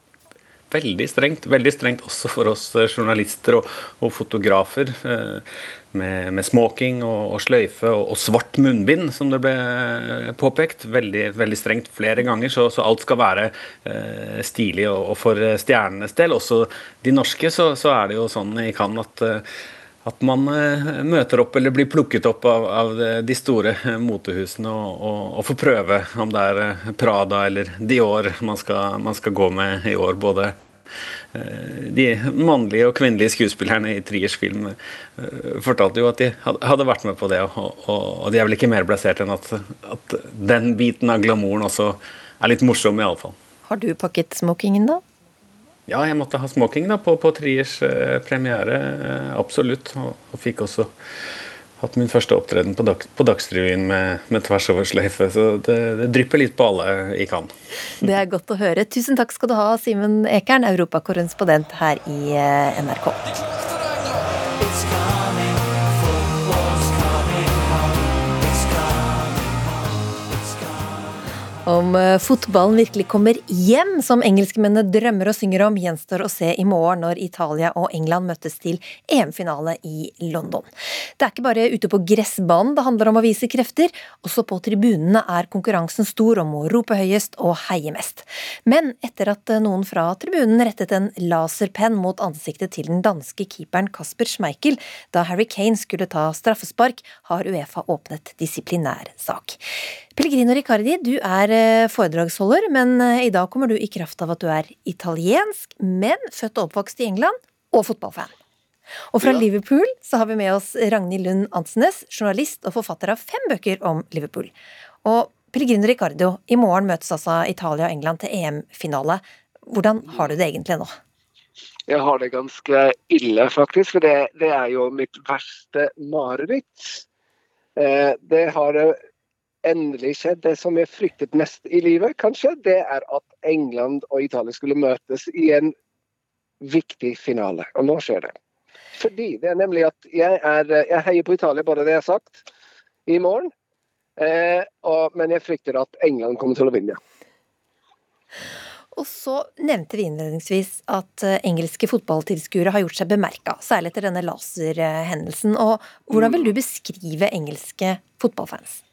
Veldig strengt. Veldig strengt også for oss eh, journalister og, og fotografer. Eh, med, med, smoking og, og sløyfe og, og, svart munnbind, som det ble eh, påpekt. Veldig, veldig strengt flere ganger, så, så alt skal være eh, stilig. Og, og, for stjernenes del, også de norske, så, så, er det jo sånn i Cannes at at man møter opp eller blir plukket opp av, av de store motehusene og, får prøve om det er Prada eller Dior man skal, man skal gå med i år. Både de mannlige og kvinnelige skuespillerne i Triers film eh, fortalte jo at de hadde vært med på det, og, og de er vel ikke mer blasert enn at, at den biten av glamouren også er litt morsom, iallfall. Har du pakket smokingen, da? Ja, jeg måtte ha smoking da, på, på Triers eh, premiere, eh, absolutt. Og, og, fikk også hatt min første opptreden på, dag, på Dagsrevyen med, med tvers over sløyfe. Så det, det, drypper litt på alle i Cannes. Det er godt å høre. Tusen takk skal du ha, Simen Ekern, europakorrespondent her i eh, NRK. Om eh, fotballen virkelig kommer hjem, som engelskmennene drømmer og synger om, gjenstår å se i morgen når Italia og England møtes til EM-finale i London. Det er ikke bare ute på gressbanen det handler om å vise krefter, også på tribunene er konkurransen stor om å rope høyest og heie mest. Men etter at noen fra tribunen rettet en laserpenn mot ansiktet til den danske keeperen Kasper Schmeichel da Harry Kane skulle ta straffespark, har Uefa åpnet disiplinær sak. Pellegrino Riccardi, du er eh, foredragsholder, men eh, i dag kommer du i kraft av at du er italiensk, men født og oppvokst i England, og fotballfan. Og fra ja. Liverpool så har vi med oss Ragnhild Lund Ansnes, journalist og forfatter av fem bøker om Liverpool. Og Pellegrino Riccardo, i morgen møtes altså Italia og England til EM-finale. Hvordan har du det egentlig nå? Jeg har det ganske ille, faktisk. For det, det er jo mitt verste mareritt. Eh, det har endelig skjedd. Det som jeg fryktet mest i livet, kanskje, det er at England og Italia skulle møtes i en viktig finale. Og nå skjer det. Fordi det er nemlig at jeg, er, jeg heier på Italia, bare det jeg har sagt, i morgen. Eh, og, men jeg frykter at England kommer til å vinne. Og så nevnte vi innledningsvis at eh, engelske fotballtilskuere har gjort seg bemerka, særlig etter denne laserhendelsen. Og hvordan vil du beskrive engelske fotballfans?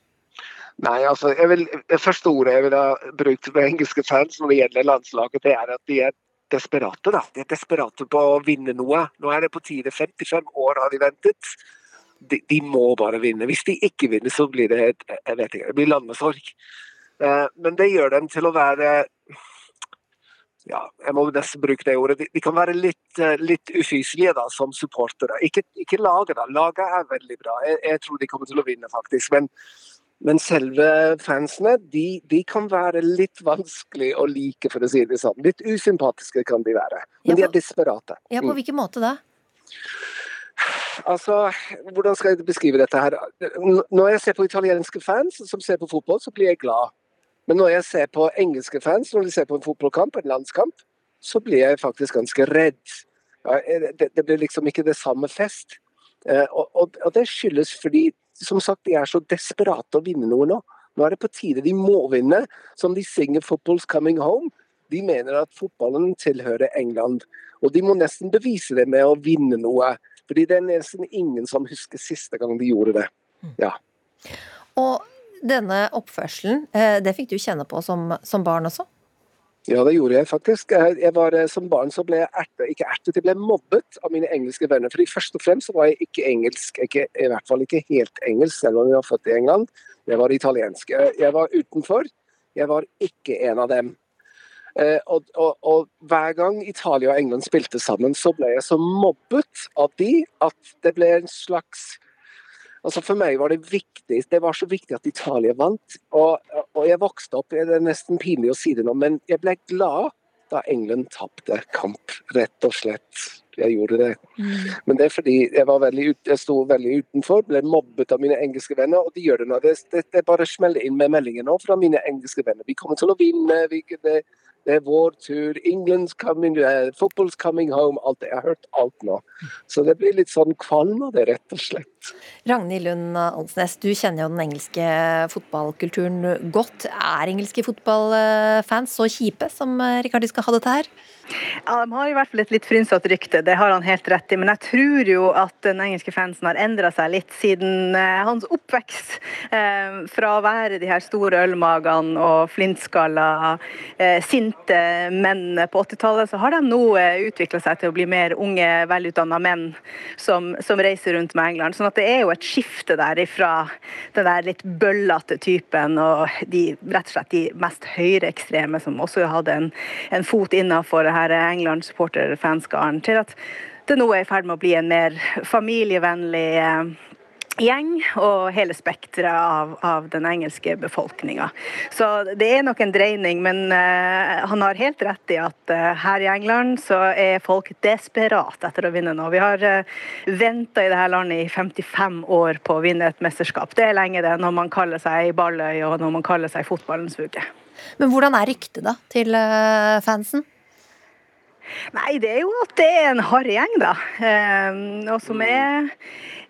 Nei, altså, vil, Det første ordet jeg ville ha brukt med engelske fans når det gjelder landslaget, det er at de er desperate. da. De er desperate på å vinne noe. Nå er det på tide. 55 år har de ventet. De, de, må bare vinne. Hvis de ikke vinner, så blir det jeg vet ikke, det blir landesorg. Eh, men det gjør dem til å være ja, jeg må nesten bruke det ordet. De, de kan være litt, eh, litt ufyselige da, som supportere. Ikke, ikke laget, da. Laget er veldig bra. Jeg, jeg tror de kommer til å vinne, faktisk. Men men selve fansene de, de, kan være litt vanskelig å like, for å si det sånn. Litt usympatiske kan de være. Men ja, på, de er desperate. Ja, På mm. hvilken måte da? Altså, Hvordan skal jeg beskrive dette her? Når jeg ser på italienske fans som ser på fotball, så blir jeg glad. Men når jeg ser på engelske fans, når de ser på en fotballkamp, en landskamp, så blir jeg faktisk ganske redd. Det, det, blir liksom ikke det samme fest. Eh, og, og, og det skyldes fordi som sagt, de er så desperate å vinne noe nå. Nå er det på tide. De må vinne. Som de synger 'Football's Coming Home'. De mener at fotballen tilhører England. Og de må nesten bevise det med å vinne noe. Fordi det er nesten ingen som husker siste gang de gjorde det. Ja. Og denne oppførselen, eh, det fikk du kjenne på som, som barn også? Ja, det gjorde jeg faktisk. Jeg var, eh, som barn så ble jeg ertet, ikke ertet, jeg ble mobbet av mine engelske venner. Fordi Først og fremst så var jeg ikke engelsk, ikke, i hvert fall ikke helt engelsk, selv om jeg var født i England. Jeg var italiensk. Jeg var utenfor. Jeg var ikke en av dem. Eh, og, og, og, Hver gang Italia og England spilte sammen, så ble jeg så mobbet av de at det ble en slags Altså For meg var det viktig, det var så viktig at Italia vant. Og, og jeg vokste opp, det er nesten pinlig å si det nå, men jeg ble glad da England tapte kamp, rett og slett. Jeg gjorde det. Mm. Men det er fordi jeg, var veldig ut, jeg sto veldig utenfor, ble mobbet av mine engelske venner, og de gjør det nå. Det, det, det bare smeller inn med meldinger nå fra mine engelske venner. Vi kommer til å vinne. Vi, det, det er vår tur. England's coming, uh, football's coming home. Alt. Jeg har hørt alt nå. Så det blir litt sånn kvalm av det, rett og slett. Ragnhild Lund Alsnes, du kjenner jo den engelske fotballkulturen godt. Er engelske fotballfans så kjipe som Rikardi skal ha dette her? Ja, De har i hvert fall et litt frynsete rykte, det har han helt rett i. Men jeg tror jo at den engelske fansen har endra seg litt siden eh, hans oppvekst. Eh, fra å være de her store ølmagene og flintskalla, eh, sinte menn på 80-tallet, så har de nå eh, utvikla seg til å bli mer unge, velutdanna menn som, som, reiser rundt med England. Sånn at det er jo et skifte der ifra den der litt bøllete typen og de rett og slett de mest høyreekstreme som også hadde en, en fot innafor her England-supporter-fanskaren, til at det nå er i ferd med å bli en mer familievennlig eh, gjeng og hele spekteret av, av, den engelske befolkninga. Så det er nok en dreining, men uh, han har helt rett i at uh, her i England så er folk desperat etter å vinne nå. Vi har uh, venta i dette landet i 55 år på å vinne et mesterskap. Det er lenge det, når man kaller seg Balløy og når man kaller seg fotballens uke. Men hvordan er ryktet da til fansen? Nei, det er jo at det er en harry gjeng, da. og som er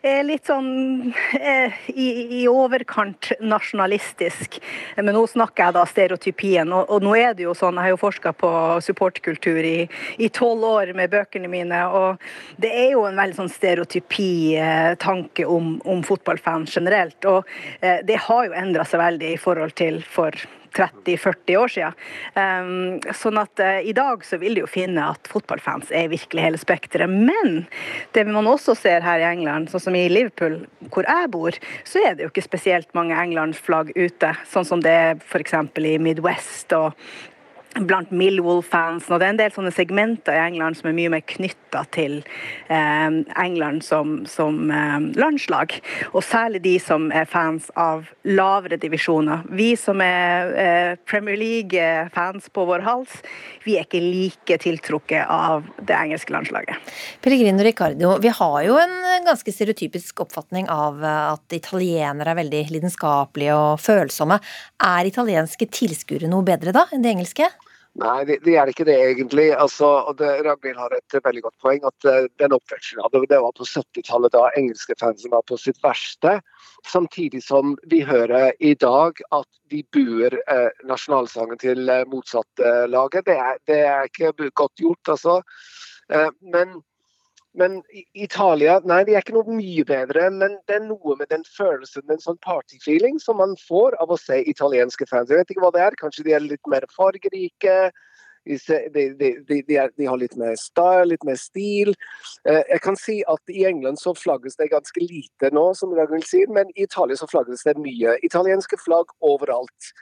er litt sånn eh, i, i, overkant nasjonalistisk. Men nå snakker jeg da stereotypien. Og, og nå er det jo sånn, jeg har jo forska på supportkultur i tolv år med bøkene mine, og det er jo en veldig sånn stereotypi-tanke eh, om, om fotballfans generelt. Og eh, det har jo endra seg veldig i forhold til for 30-40 år siden. Um, sånn at uh, i dag så vil du jo finne at fotballfans er virkelig hele spekteret. Men det man også ser her i England, sånn som i Liverpool, hvor jeg bor, så er det jo ikke spesielt mange England-flagg ute. Sånn som det er f.eks. i Midwest og blant Millwall-fansen. Og det er en del sånne segmenter i England som er mye mer knytta til eh, England som, som eh, landslag. Og særlig de som er fans av lavere divisjoner. Vi som er eh, Premier League-fans på vår hals, vi er ikke like tiltrukket av det engelske landslaget. Pellegrino Riccardo, vi har jo en ganske stereotypisk oppfatning av eh, at italienere er veldig lidenskapelige og følsomme. Er italienske tilskuere noe bedre da enn de engelske? Nei, det, det, er ikke det egentlig. Altså, Ragnhild har et veldig godt poeng. at uh, Den oppveksten det var på 70-tallet, da engelske fans var på sitt verste. Samtidig som vi hører i dag at de buer uh, nasjonalsangen til uh, motsatte laget. Det er, det er, ikke godt gjort, altså. men men Italia nei, de er ikke noe mye bedre. Men det er noe med den følelsen, en sånn partyfeeling som man får av å se italienske fans. Jeg vet ikke hva det er. Kanskje de er litt mer fargerike. De, de, de, de, har litt mer style, litt mer stil. Eh, jeg kan si at I England så flagges det ganske lite nå, som Ragnhild sier, men i Italia så flagges det mye. Italienske flagg overalt.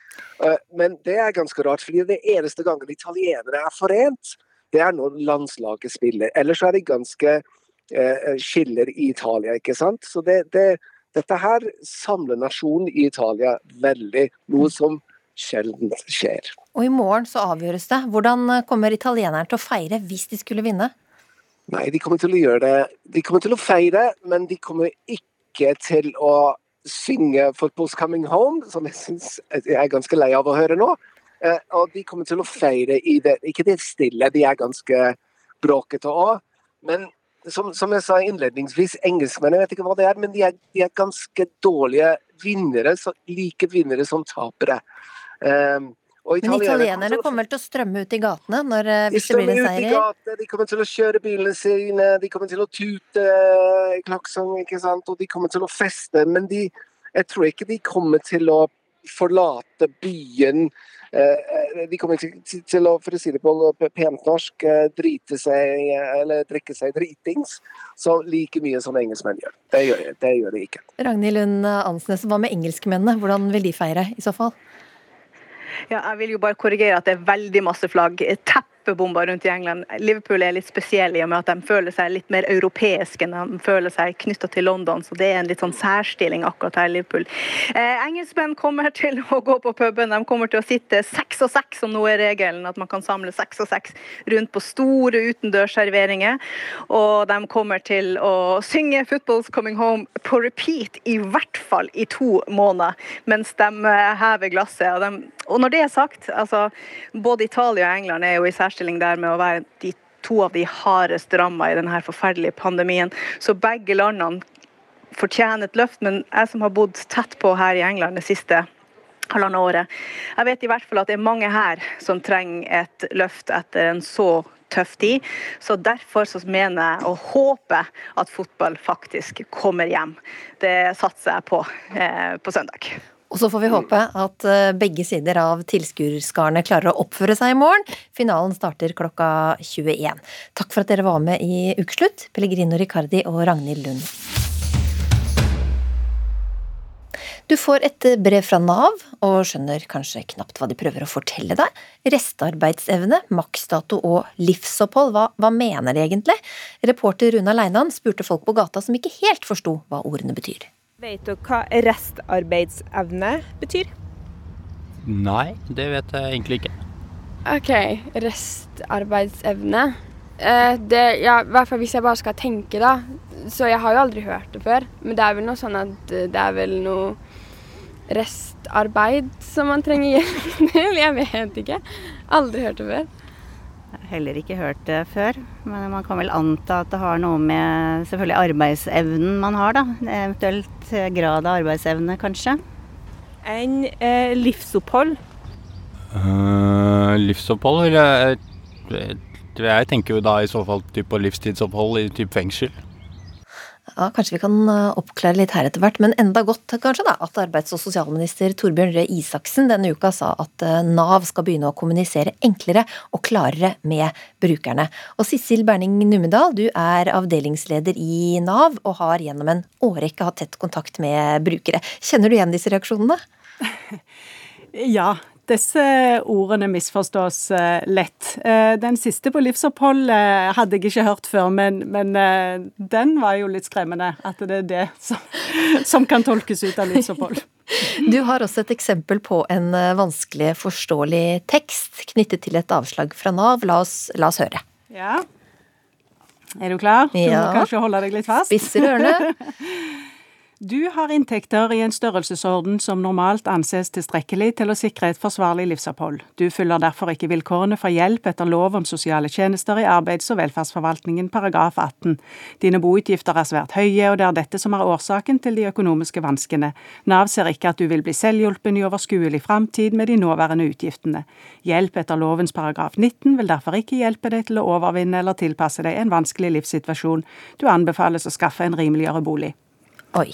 Eh, men det er ganske rart, fordi det er eneste gangen italienere er forent det er når landslaget spiller. Ellers er det ganske eh, skiller i Italia, ikke sant. Så det, det, dette her samler nasjonen i Italia veldig. Noe som sjelden skjer. Og i morgen så avgjøres det. Hvordan kommer italienerne til å feire hvis de skulle vinne? Nei, de kommer til å gjøre det. De kommer til å feire, men de kommer ikke til å synge 'Football's Coming Home', som jeg syns jeg er ganske lei av å høre nå. Eh, og de kommer til å feire i det Ikke det stille, de er ganske bråkete òg. Men som, som, jeg sa innledningsvis, engelskmenn jeg vet ikke hva det er, men de er, de er ganske dårlige vinnere. Så like vinnere som tapere. Um, men italienere kommer vel til å strømme ut i gatene når, hvis de det blir en seier? Gatene, de kommer til å kjøre bilene sine, de kommer til å tute klakksang, ikke sant? og de kommer til å feste. Men de, jeg tror ikke de kommer til å forlate byen Eh, de kommer ikke til å, for å si det på pent norsk, eh, drite seg eller drikke seg dritings så like mye som engelskmenn gjør. Det gjør, det gjør de ikke. Ragnhild Lund Ansnes, hva med engelskmennene? Hvordan vil de feire i så fall? Ja, jeg vil jo bare korrigere at det er veldig masse flagg. Tepp bomber rundt i England. Liverpool er litt spesiell i og med at de føler seg litt mer europeiske enn de føler seg knytta til London. Så det er en litt sånn særstilling akkurat her i Liverpool. Eh, engelskmenn kommer til å gå på puben. De kommer til å sitte seks og seks, som nå er regelen. At man kan samle seks og seks rundt på store utendørsserveringer. Og de kommer til å synge 'Football's Coming Home' på repeat i hvert fall i to måneder, mens de eh, hever glasset. Og, de, og når det er sagt, altså både Italia og England er jo i særstilling særstilling der med å være de to av de hardest ramma i denne forferdelige pandemien. Så begge landene fortjener et løft. Men jeg som har bodd tett på her i England det siste halvannet året, jeg vet i hvert fall at det er mange her som trenger et løft etter en så tøff tid. Så derfor så mener jeg og håper at fotball faktisk kommer hjem. Det satser jeg på eh, på søndag. Og så får vi håpe at eh, begge sider av tilskuerskarene klarer å oppføre seg i morgen. Finalen starter klokka 21. Takk for at dere var med i Ukeslutt, Pellegrino Riccardi og Ragnhild Lund. Du får et brev fra Nav, og skjønner kanskje knapt hva de prøver å fortelle deg. Restarbeidsevne, maksdato og livsopphold, hva, hva mener de egentlig? Reporter Runa Leinan spurte folk på gata som ikke helt forsto hva ordene betyr. Vet du hva restarbeidsevne betyr? Nei, det vet jeg egentlig ikke. OK, restarbeidsevne. Eh, det, ja, I hvert fall hvis jeg bare skal tenke, da. Så jeg har jo aldri hørt det før. Men det er vel noe sånn at eh, det er vel noe restarbeid som man trenger hjelp til. Jeg vet ikke. Aldri hørt det før. Heller ikke hørt det før, men man kan vel anta at det har noe med selvfølgelig arbeidsevnen man har, da. Eventuelt grad av arbeidsevne, kanskje. En eh, livsopphold. Uh, livsopphold? Jeg, jeg, jeg tenker jo da i så fall på livstidsopphold i type fengsel. Ja, Kanskje vi kan eh, oppklare litt her etter hvert, men enda godt kanskje da, at arbeids- og sosialminister Torbjørn Røe Isaksen denne uka sa at eh, Nav skal begynne å kommunisere enklere og klarere med brukerne. Og Sissel Berning Numedal, du er avdelingsleder i Nav og har gjennom en årrekke hatt tett kontakt med brukere. Kjenner du igjen disse reaksjonene? Ja, disse ordene misforstås eh, lett. Eh, den siste på livsopphold eh, hadde jeg ikke hørt før, men, men den var jo litt skremmende. At det er det som, som kan tolkes ut av livsopphold. Du har også et eksempel på en vanskelig forståelig tekst knyttet til et avslag fra Nav. La oss, la oss høre. Ja. Er du klar? Du ja. må kanskje holde deg litt fast? Spisser ørene. Du har inntekter i en størrelsesorden som normalt anses tilstrekkelig til å sikre et forsvarlig livsopphold. Du følger derfor ikke vilkårene for hjelp etter lov om sosiale tjenester i arbeids- og velferdsforvaltningen paragraf 18. Dine boutgifter er svært høye, og det er dette som er årsaken til de økonomiske vanskene. Nav ser ikke at du vil bli selvhjulpen i overskuelig framtid med de nåværende utgiftene. Hjelp etter lovens paragraf 19 vil derfor ikke hjelpe deg til å overvinne eller tilpasse deg en vanskelig livssituasjon. Du anbefales å skaffe en rimeligere bolig. Oi.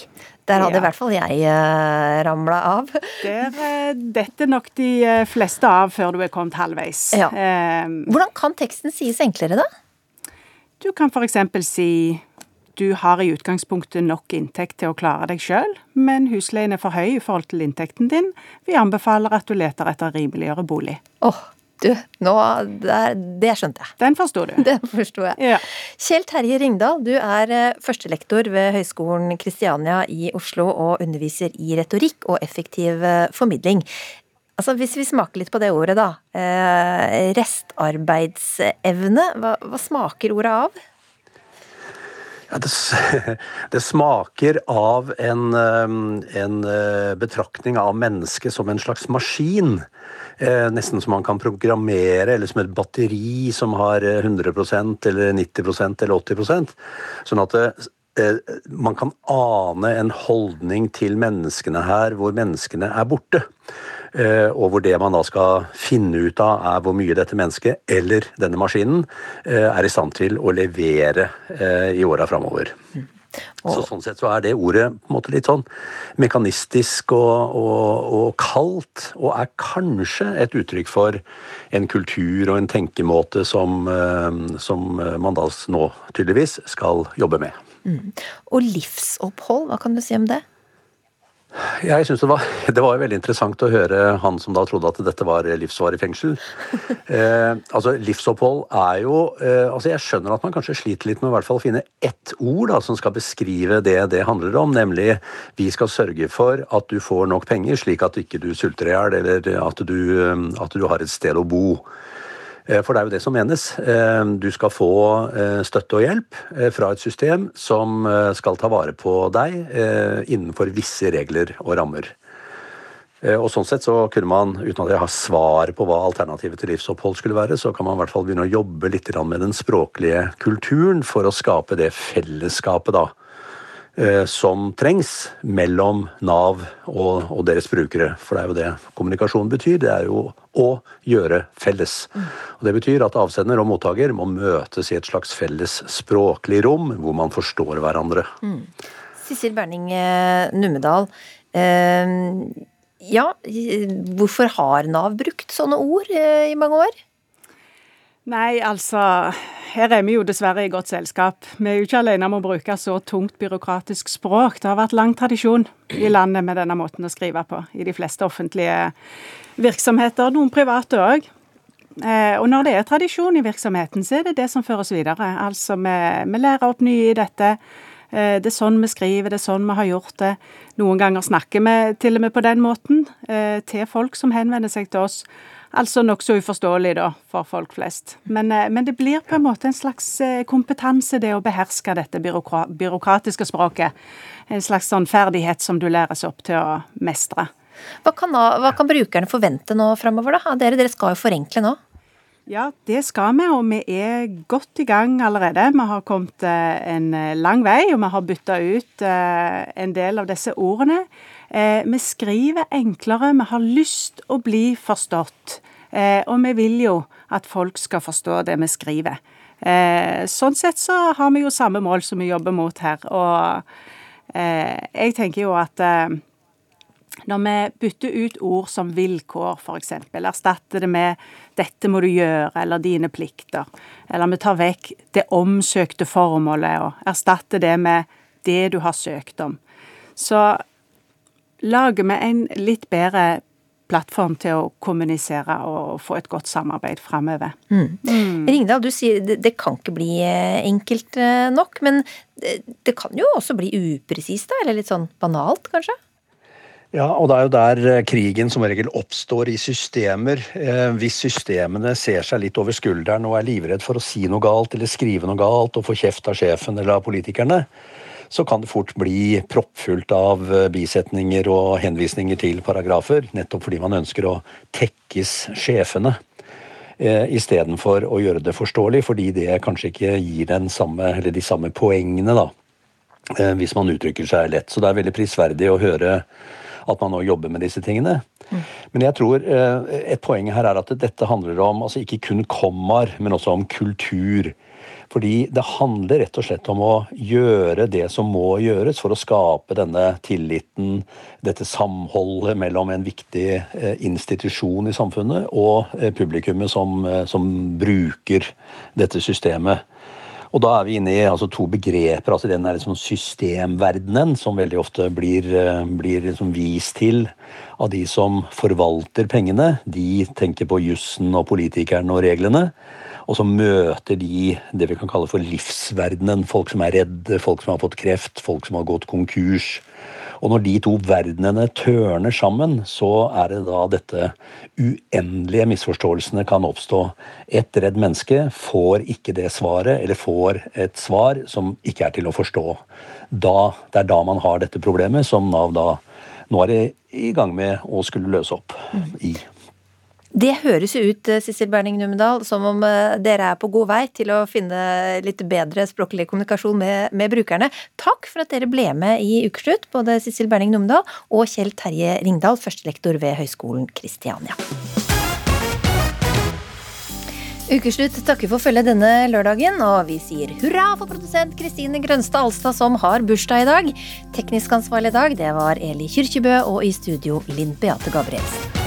Der hadde ja. i hvert fall jeg uh, ramla av. Der uh, detter nok de uh, fleste av før du er kommet halvveis. Ja. Uh, Hvordan kan teksten sies enklere, da? Du kan f.eks. si du har i utgangspunktet nok inntekt til å klare deg sjøl, men husleien er for høy i forhold til inntekten din. Vi anbefaler at du leter etter rimeligere bolig. Oh. Du, nå, det, det skjønte jeg. Den forsto du. Den forsto jeg. Ja. Kjell Terje Ringdal, du er eh, førstelektor ved Høgskolen Kristiania i Oslo og underviser i retorikk og effektiv eh, formidling. Altså, Hvis vi smaker litt på det ordet, da. Eh, restarbeidsevne, hva, hva smaker ordet av? Ja, det, det, smaker av en, en betraktning av mennesket som en slags maskin. Eh, nesten som man kan programmere, eller som et batteri som har 100% eller 90% eller 80% Sånn at eh, man kan ane en holdning til menneskene her hvor menneskene er borte. Eh, og hvor det man da skal finne ut av, er hvor mye dette mennesket, eller denne maskinen, er i stand til å levere i åra framover. Mm. Så Sånn sett så er det ordet på en måte litt sånn mekanistisk og, og, og, kaldt, og er kanskje et uttrykk for en kultur og en tenkemåte som, eh, som man da nå tydeligvis skal jobbe med. Mm. Og livsopphold, hva kan du si om det? Jeg synes det var, det var veldig interessant å høre han som da trodde at dette var livsvarig fengsel. Eh, altså Livsopphold er jo eh, altså Jeg skjønner at man kanskje sliter litt med å hvert fall finne ett ord da, som skal beskrive det det handler om, nemlig vi skal sørge for at du får nok penger, slik at ikke du sulter i hjel, eller at du, eh, at du har et sted å bo. Eh, for det er jo det som menes. Eh, du skal få eh, støtte og hjelp fra et system som skal ta vare på deg innenfor visse regler og rammer. Og sånn sett så kunne man, uten at jeg har svaret på hva alternativet til livsopphold skulle være, så kan man i hvert fall begynne å jobbe litt med den språklige kulturen for å skape det fellesskapet, da som trengs mellom Nav og, og, deres brukere. For det er jo det kommunikasjon betyr. Det er jo å gjøre felles. Og Det betyr at avsender og mottaker må møtes i et slags felles språklig rom, hvor man forstår hverandre. Mm. Sissel Berning Nummedal. Numedal. Eh, ja, hvorfor har Nav brukt sånne ord i mange år? Nei, altså Her er vi jo dessverre i godt selskap. Vi er jo ikke alene om å bruke så tungt byråkratisk språk. Det har vært lang tradisjon i landet med denne måten å skrive på. I de fleste offentlige virksomheter, noen private òg. Eh, og når det er tradisjon i virksomheten, så er det det som føres videre. Altså vi, vi lærer opp nye i dette. Eh, det er sånn vi skriver, det er sånn vi har gjort det. Noen ganger snakker vi til og med på den måten eh, til folk som henvender seg til oss. Altså nokså uforståelig, da, for folk flest. Men, men, det blir på en måte en slags kompetanse, det å beherske dette byråkratiske språket. En slags sånn ferdighet som du læres opp til å mestre. Hva kan, hva kan brukerne forvente nå framover, da? Dere, dere skal jo forenkle nå? Ja, det skal vi, og vi er godt i gang allerede. Vi har kommet eh, en eh, lang vei, og vi har bytta ut eh, en del av disse ordene. Vi skriver enklere, vi har lyst å bli forstått. Og vi vil jo at folk skal forstå det vi skriver. Sånn sett så har vi jo samme mål som vi jobber mot her. Og jeg tenker jo at når vi bytter ut ord som vilkår, f.eks., erstatter det med 'dette må du gjøre' eller 'dine plikter', eller vi tar vekk det omsøkte formålet og erstatter det med 'det du har søkt om', så lager vi en litt bedre plattform til å kommunisere og få et godt samarbeid framover. Mm. Mm. Ringdal, du sier det, det, kan ikke bli eh, enkelt eh, nok, men det, det kan jo også bli upresist? Eller litt sånn banalt, kanskje? Ja, og det er jo der eh, krigen som regel oppstår i systemer. Eh, hvis systemene ser seg litt over skulderen og er livredd for å si noe galt eller skrive noe galt og få kjeft av sjefen eller av politikerne, så kan det fort bli proppfullt av eh, bisetninger og henvisninger til paragrafer, nettopp fordi man ønsker å tekkes sjefene. Istedenfor å gjøre det forståelig, fordi det kanskje ikke gir samme, de samme poengene, da. Hvis man uttrykker seg lett. Så det er veldig prisverdig å høre at man nå jobber med disse tingene. Mm. Men jeg tror eh, et poeng her er at dette handler om altså ikke kun kommaer, men også om kultur. Fordi det handler rett og slett om å gjøre det som må gjøres for å skape denne tilliten, dette samholdet mellom en viktig eh, institusjon i samfunnet og eh, publikummet som, som bruker dette systemet. Og da er vi inne i altså, to begreper. altså Den er liksom systemverdenen, som veldig ofte blir, eh, blir liksom vist til av de som forvalter pengene. De tenker på jussen og politikerne og reglene. Og så møter de det vi kan kalle for livsverdenen. Folk som er redde, folk som har fått kreft, folk som har gått konkurs. Og når de to verdenene tørner sammen, så er det da dette uendelige misforståelsene kan oppstå. Et redd menneske får ikke det svaret, eller får et svar som ikke er til å forstå. Da, det er da man har dette problemet, som Nav da nå er i gang med å skulle løse opp i. Det høres jo ut eh, Sissel Berning Numedal, som om eh, dere er på god vei til å finne litt bedre språklig kommunikasjon med, med brukerne. Takk for at dere ble med i Ukeslutt, både Sissel Berning Numedal og Kjell Terje Ringdal, førstelektor ved Høgskolen Kristiania. Ukeslutt takker for følget denne lørdagen, og vi sier hurra for produsent Kristine Grønstad Alstad, som har bursdag i dag. Teknisk ansvarlig i dag, det var Eli Kyrkjebø, og i studio Linn Beate Gabrielsen.